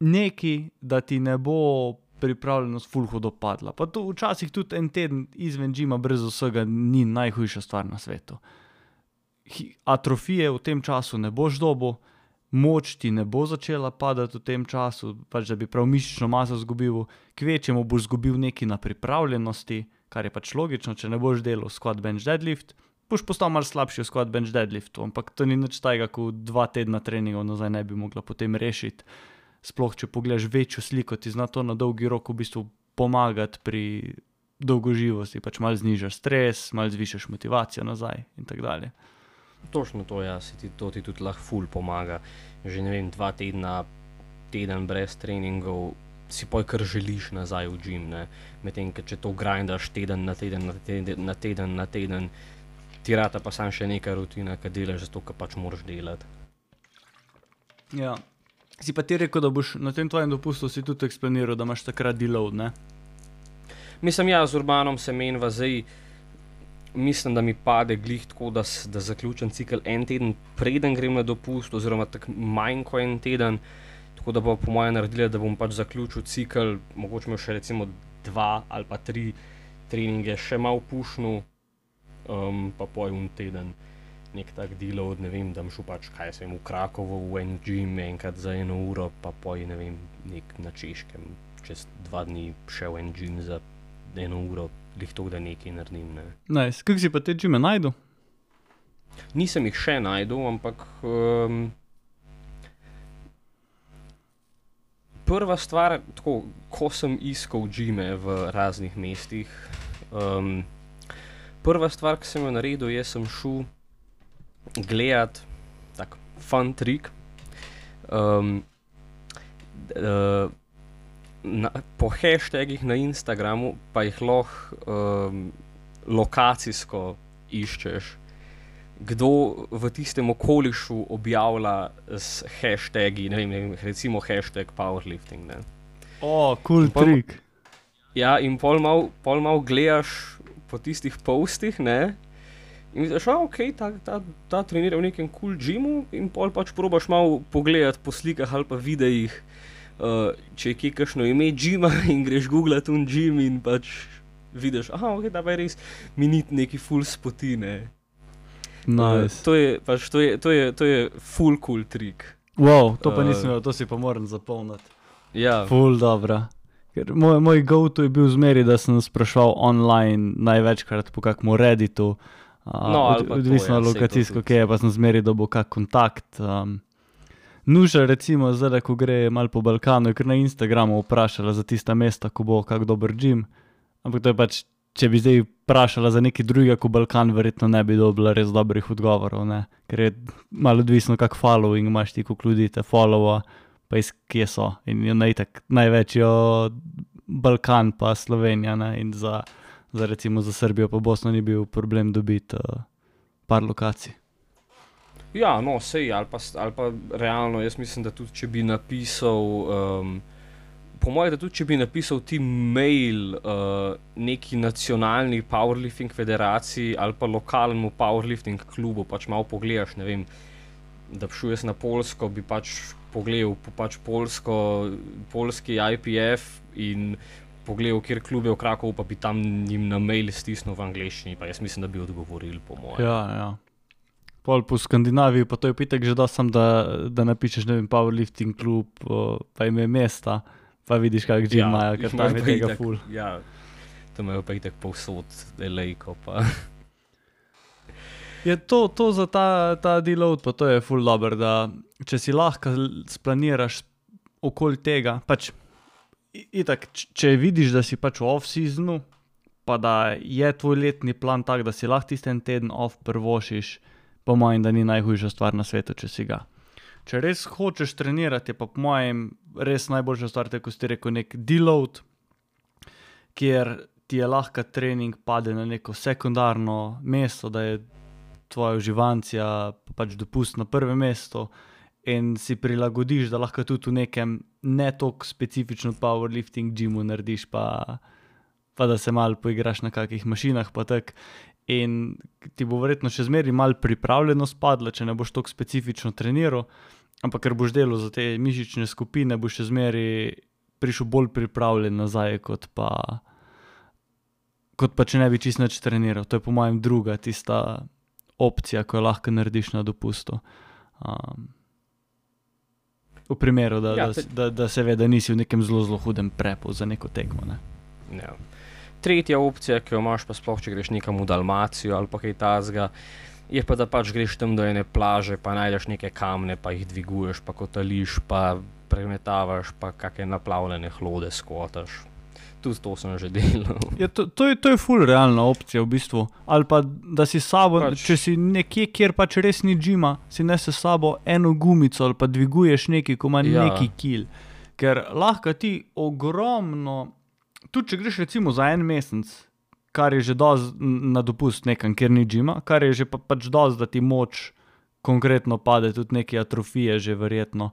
neki, da ti ne bo pripravljenost fulho dopadla. Pa to včasih tudi en teden izven džima, brez vsega, ni najhujša stvar na svetu. Atrofije v tem času ne boš dobo, moč ti ne bo začela padati v tem času, pač da bi prav mišično maso izgubil, kvečemu boš izgubil nekaj na pripravljenosti, kar je pač logično, če ne boš delal squat bench deadlift. Boš postal malo slabši v squat bench deadliftu, ampak to ni nič tajega, ko dva tedna treningov nazaj ne bi mogla potem rešiti sploh če pogledaš večjo sliko, ti zna to na dolgi rok v bistvu pomagati pri dolgoživosti, pač malo znižaš stres, malo zvišaš motivacijo nazaj in tako dalje. Točno to, ja, ti, to ti tudi lahko ful pomaga. Že ne vem, dva tedna, teden brez treningov, si poj, kar želiš nazaj v gim. Medtem, če to grindaš teden na teden, na teden, na teden, na teden ti rata pa sam še neka rutina, ki delaš zato, ker pač moraš delati. Ja, Si pa ti rekel, da boš na tem tvojem dopustu tudi eksplaniral, da imaš takrat deload. Ne? Mislim, ja, z urbanom se menva zdaj. Mislim, da mi pade glih tako, da, da zaključim cikl en teden, preden grem na dopust, oziroma tako manj kot en teden. Tako da bo po mojem naredila, da bom pač zaključil cikl, mogoče imel še recimo dva ali pa tri treninge, še malo pušnu, um, pa pojem teden nek tak delov, ne vem, da bom šel pač kaj se jim v Krakovu, v en gym enkrat za eno uro, pa pojem ne vem, nek na češkem, čez dva dni šel v en gym za eno uro, jih to, da nekaj naredim. Ne. Nice. Kako si pa te džime najdel? Nisem jih še najdel, ampak. Um, Prva stvar, tako, ko sem iskal džime v raznih mestih, um, prva stvar, ki sem jo naredil, je, sem šel gledati tako fun trik. Um, uh, na, po hashtagih na Instagramu pa jih lahko um, lokacijsko iščeš. Kdo v tistem okolišu objavlja s hashtagi, ne vem, ne vem recimo hashtag powerlifting. Ne. O, kul cool trik. Ja, in pol malo mal gledaš po tistih postih, ne, In misliš, da okay, ta, ta, ta trenira v nekem kul cool gymu, in pol pač probaš malo pogledati po slikah ali pa videih, uh, če je kakšno ime gyma in greš googlat un gym in pač vidiš, da okay, je res minit neki full spotine. Nice. Uh, to, je, pač, to, je, to, je, to je full cool trik. Wow, to pa uh, nisem videl, to si pa moram zapolniti. Ja. Full dobro. Ker moj, moj go-to je bil zmeri, da sem sprašval online največkrat po kakmu Redditu. No, od, odvisno od lokacijsko, ki je pa sem zmeri, da bo kak kontakt. Um, Nuža, recimo, zdaj, ko gre malo po Balkanu, je kar na Instagramu vprašala za tista mesta, ko bo kak dober gim. Ampak to je pač, če bi zdaj vprašala za neki drugi, kot Balkan, verjetno ne bi dobila res dobrih odgovorov, ne? ker je malo odvisno, kak following imaš ti, ko ljudi te followa, pa iz kje so. In je najtek največjo Balkan, pa Slovenija. Ne? In za za, recimo, za Srbijo, pa Bosno ni bil problem dobiti uh, par lokacij. Ja, no, sej, ali pa, ali pa realno, jaz mislim, da tudi če bi napisal, um, po mojem, da tudi če bi napisal ti mail uh, neki nacionalni powerlifting federaciji ali pa lokalnemu powerlifting klubu, pač malo pogledaš, ne vem, da bi šel jaz na Polsko, bi pač pogledal po pač polsko, polski IPF in pogledal, kjer klube v Krakovu, pa bi tam jim na mail stisnil v angleščini, pa jaz mislim, da bi odgovorili po mojem. Ja, ja. Pol po Skandinaviji, pa to je pitek že da sem, da, da napišeš, ne vem, powerlifting klub, pa ime mesta, pa vidiš, kaj že ja, imajo, ker tam je tega ful. Ja, tam imajo pa itek povsod, delejko pa. Je to, to za ta, ta deload, pa to je full dobro, da če si lahko splaniraš okoli tega, pač Itak, če vidiš, da si pač v off-seasonu, pa da je tvoj letni plan tak, da si lahko tisti en teden off prvošiš, po mojem, da ni najhujša stvar na svetu, če si ga. Če res hočeš trenirati, je pa po mojem res najboljša stvar, tako si rekel, nek deload, kjer ti je lahko trening pade na neko sekundarno mesto, da je tvoja uživancija pač dopust na prvem mestu in si prilagodiš, da lahko tudi v nekem ne tako specifičnem powerlifting gymu narediš, pa, pa da se malo poigraš na kakih mašinah. In ti bo verjetno še zmeraj malo pripravljenost padla, če ne boš tako specifično treniral, ampak ker boš delal za te mišične skupine, boš še zmeraj prišel bolj pripravljen nazaj, kot pa, kot pa če ne bi čisto več treniral. To je po mojem druga tista opcija, ko jo lahko narediš na dopustu. Um, v primeru, da, ja, te... da, da, da se ve, da nisi v nekem zelo, zelo hudem prepu za neko tekmo. Ne? Ja. Tretja opcija, ki jo imaš, pa sploh če greš nekam v Dalmacijo ali pa kaj tasga, je pa da pač greš tam do ene plaže, pa najdeš neke kamne, pa jih dviguješ, pa kotališ, pa premetavaš, pa kakšne naplavljene hlode skotaš tudi to sem že delal. Ja, to, to, je, to je full realna opcija v bistvu. Ali pa da si sabo, pač. če si nekje, kjer pač res ni džima, si nese sabo eno gumico ali pa dviguješ nekaj, ko ima ja. neki kil. Ker lahko ti ogromno, tudi če greš recimo za en mesec, kar je že dovolj na dopust nekam, kjer ni džima, kar je že pa, pač dovolj, da ti moč konkretno pade, tudi neke atrofije, že verjetno.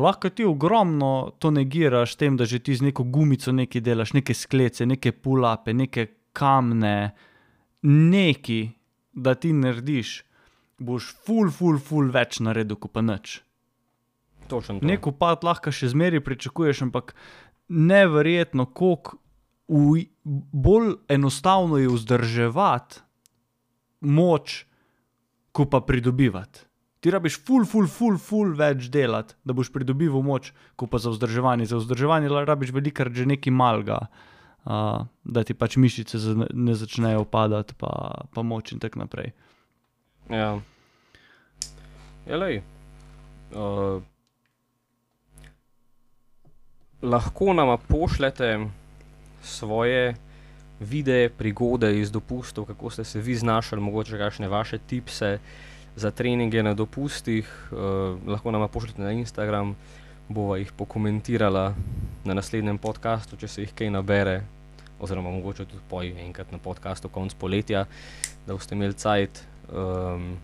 Lahko ti ogromno to negiraš, tem, da že ti z neko gumico nekaj delaš, neke sklece, neke pulape, neke kamne, neki, da ti narediš, boš ful, ful, ful več naredil, kot pa nič. Točno to. Nek upad lahko še zmeraj pričakuješ, ampak neverjetno, koliko v, bolj enostavno je vzdrževati moč, kot pa pridobivati. Ti rabiš ful, ful, ful, ful več delati, da boš pridobival moč, kot pa za vzdrževanje. Za vzdrževanje rabiš velikokrat že nekaj malega, uh, da ti pač mišice ne začnejo padati, pa, pa moč in tako naprej. Ja. Ja, lej. Uh, lahko nam pošljete svoje videe, prigode iz dopustov, kako ste se vi znašli, mogoče kakšne vaše tipse za treninge na dopustih. Uh, lahko nam pošljete na Instagram, bova jih pokomentirala na naslednjem podkastu, če se jih kaj nabere. Oziroma, mogoče tudi poj enkrat na podkastu konc poletja, da boste imeli cajt. Um,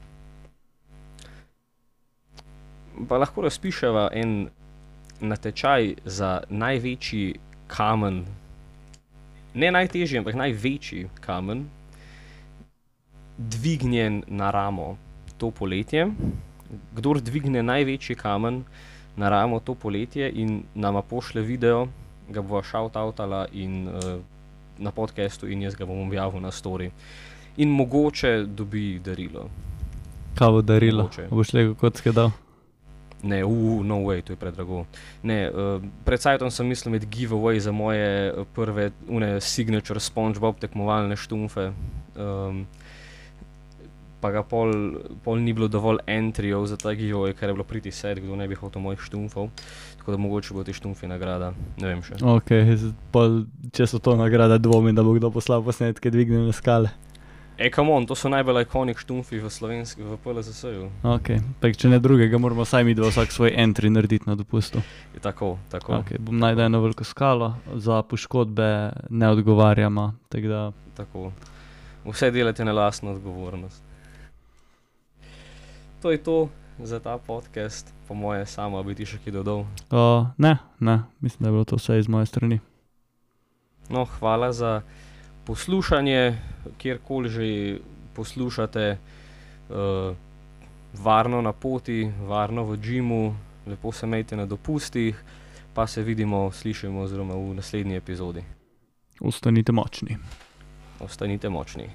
pa lahko razpišemo en natečaj za največji kamen, ne najtežji, ampak največji kamen, dvignjen na ramo to poletje. Kdor dvigne največji kamen na ramo to poletje in nama pošle video, ga bo šautautala in uh, na podkastu, in jaz ga bom objavil na story. In mogoče dobi darilo. Kaj bo darilo? Mogoče. Boš le kot skedal. Ne, uh, no way, to je predrago. Ne, uh, pred sajtom sem mislil imeti giveaway za moje prve une signature SpongeBob tekmovalne štumfe. Um, pa ga pol, pol ni bilo dovolj entryjev za ta giveaway, ker je bilo priti set, kdo ne bi hotel mojih štumfov. Tako da mogoče bo ti štumfi nagrada, ne vem še. Okay, z- pol, če so to nagrade, dvomim, da bo kdo poslal posnetke dvignjene skale. E, come on, to so najbolj ikonik štumfi v slovenski, v PLSS-ju. Okay. Pa, če ne drugega, moramo saj mi dva vsak svoj entry narediti na dopustu. Je Tako, tako, Okay, bom najdel eno veliko skalo, za poškodbe ne odgovarjamo. tako Da, tako. Vse delate na lastno odgovornost. To je to za ta podcast, po moje, samo bi ti še kaj dodal. uh, ne, ne, mislim, da je bilo to vse iz moje strani. No, hvala za poslušanje, kjerkoli že poslušate, uh, varno na poti, varno v džimu, lepo se majte na dopustih, pa se vidimo, slišimo oziroma v naslednji epizodi. Ostanite močni. Ostanite močni.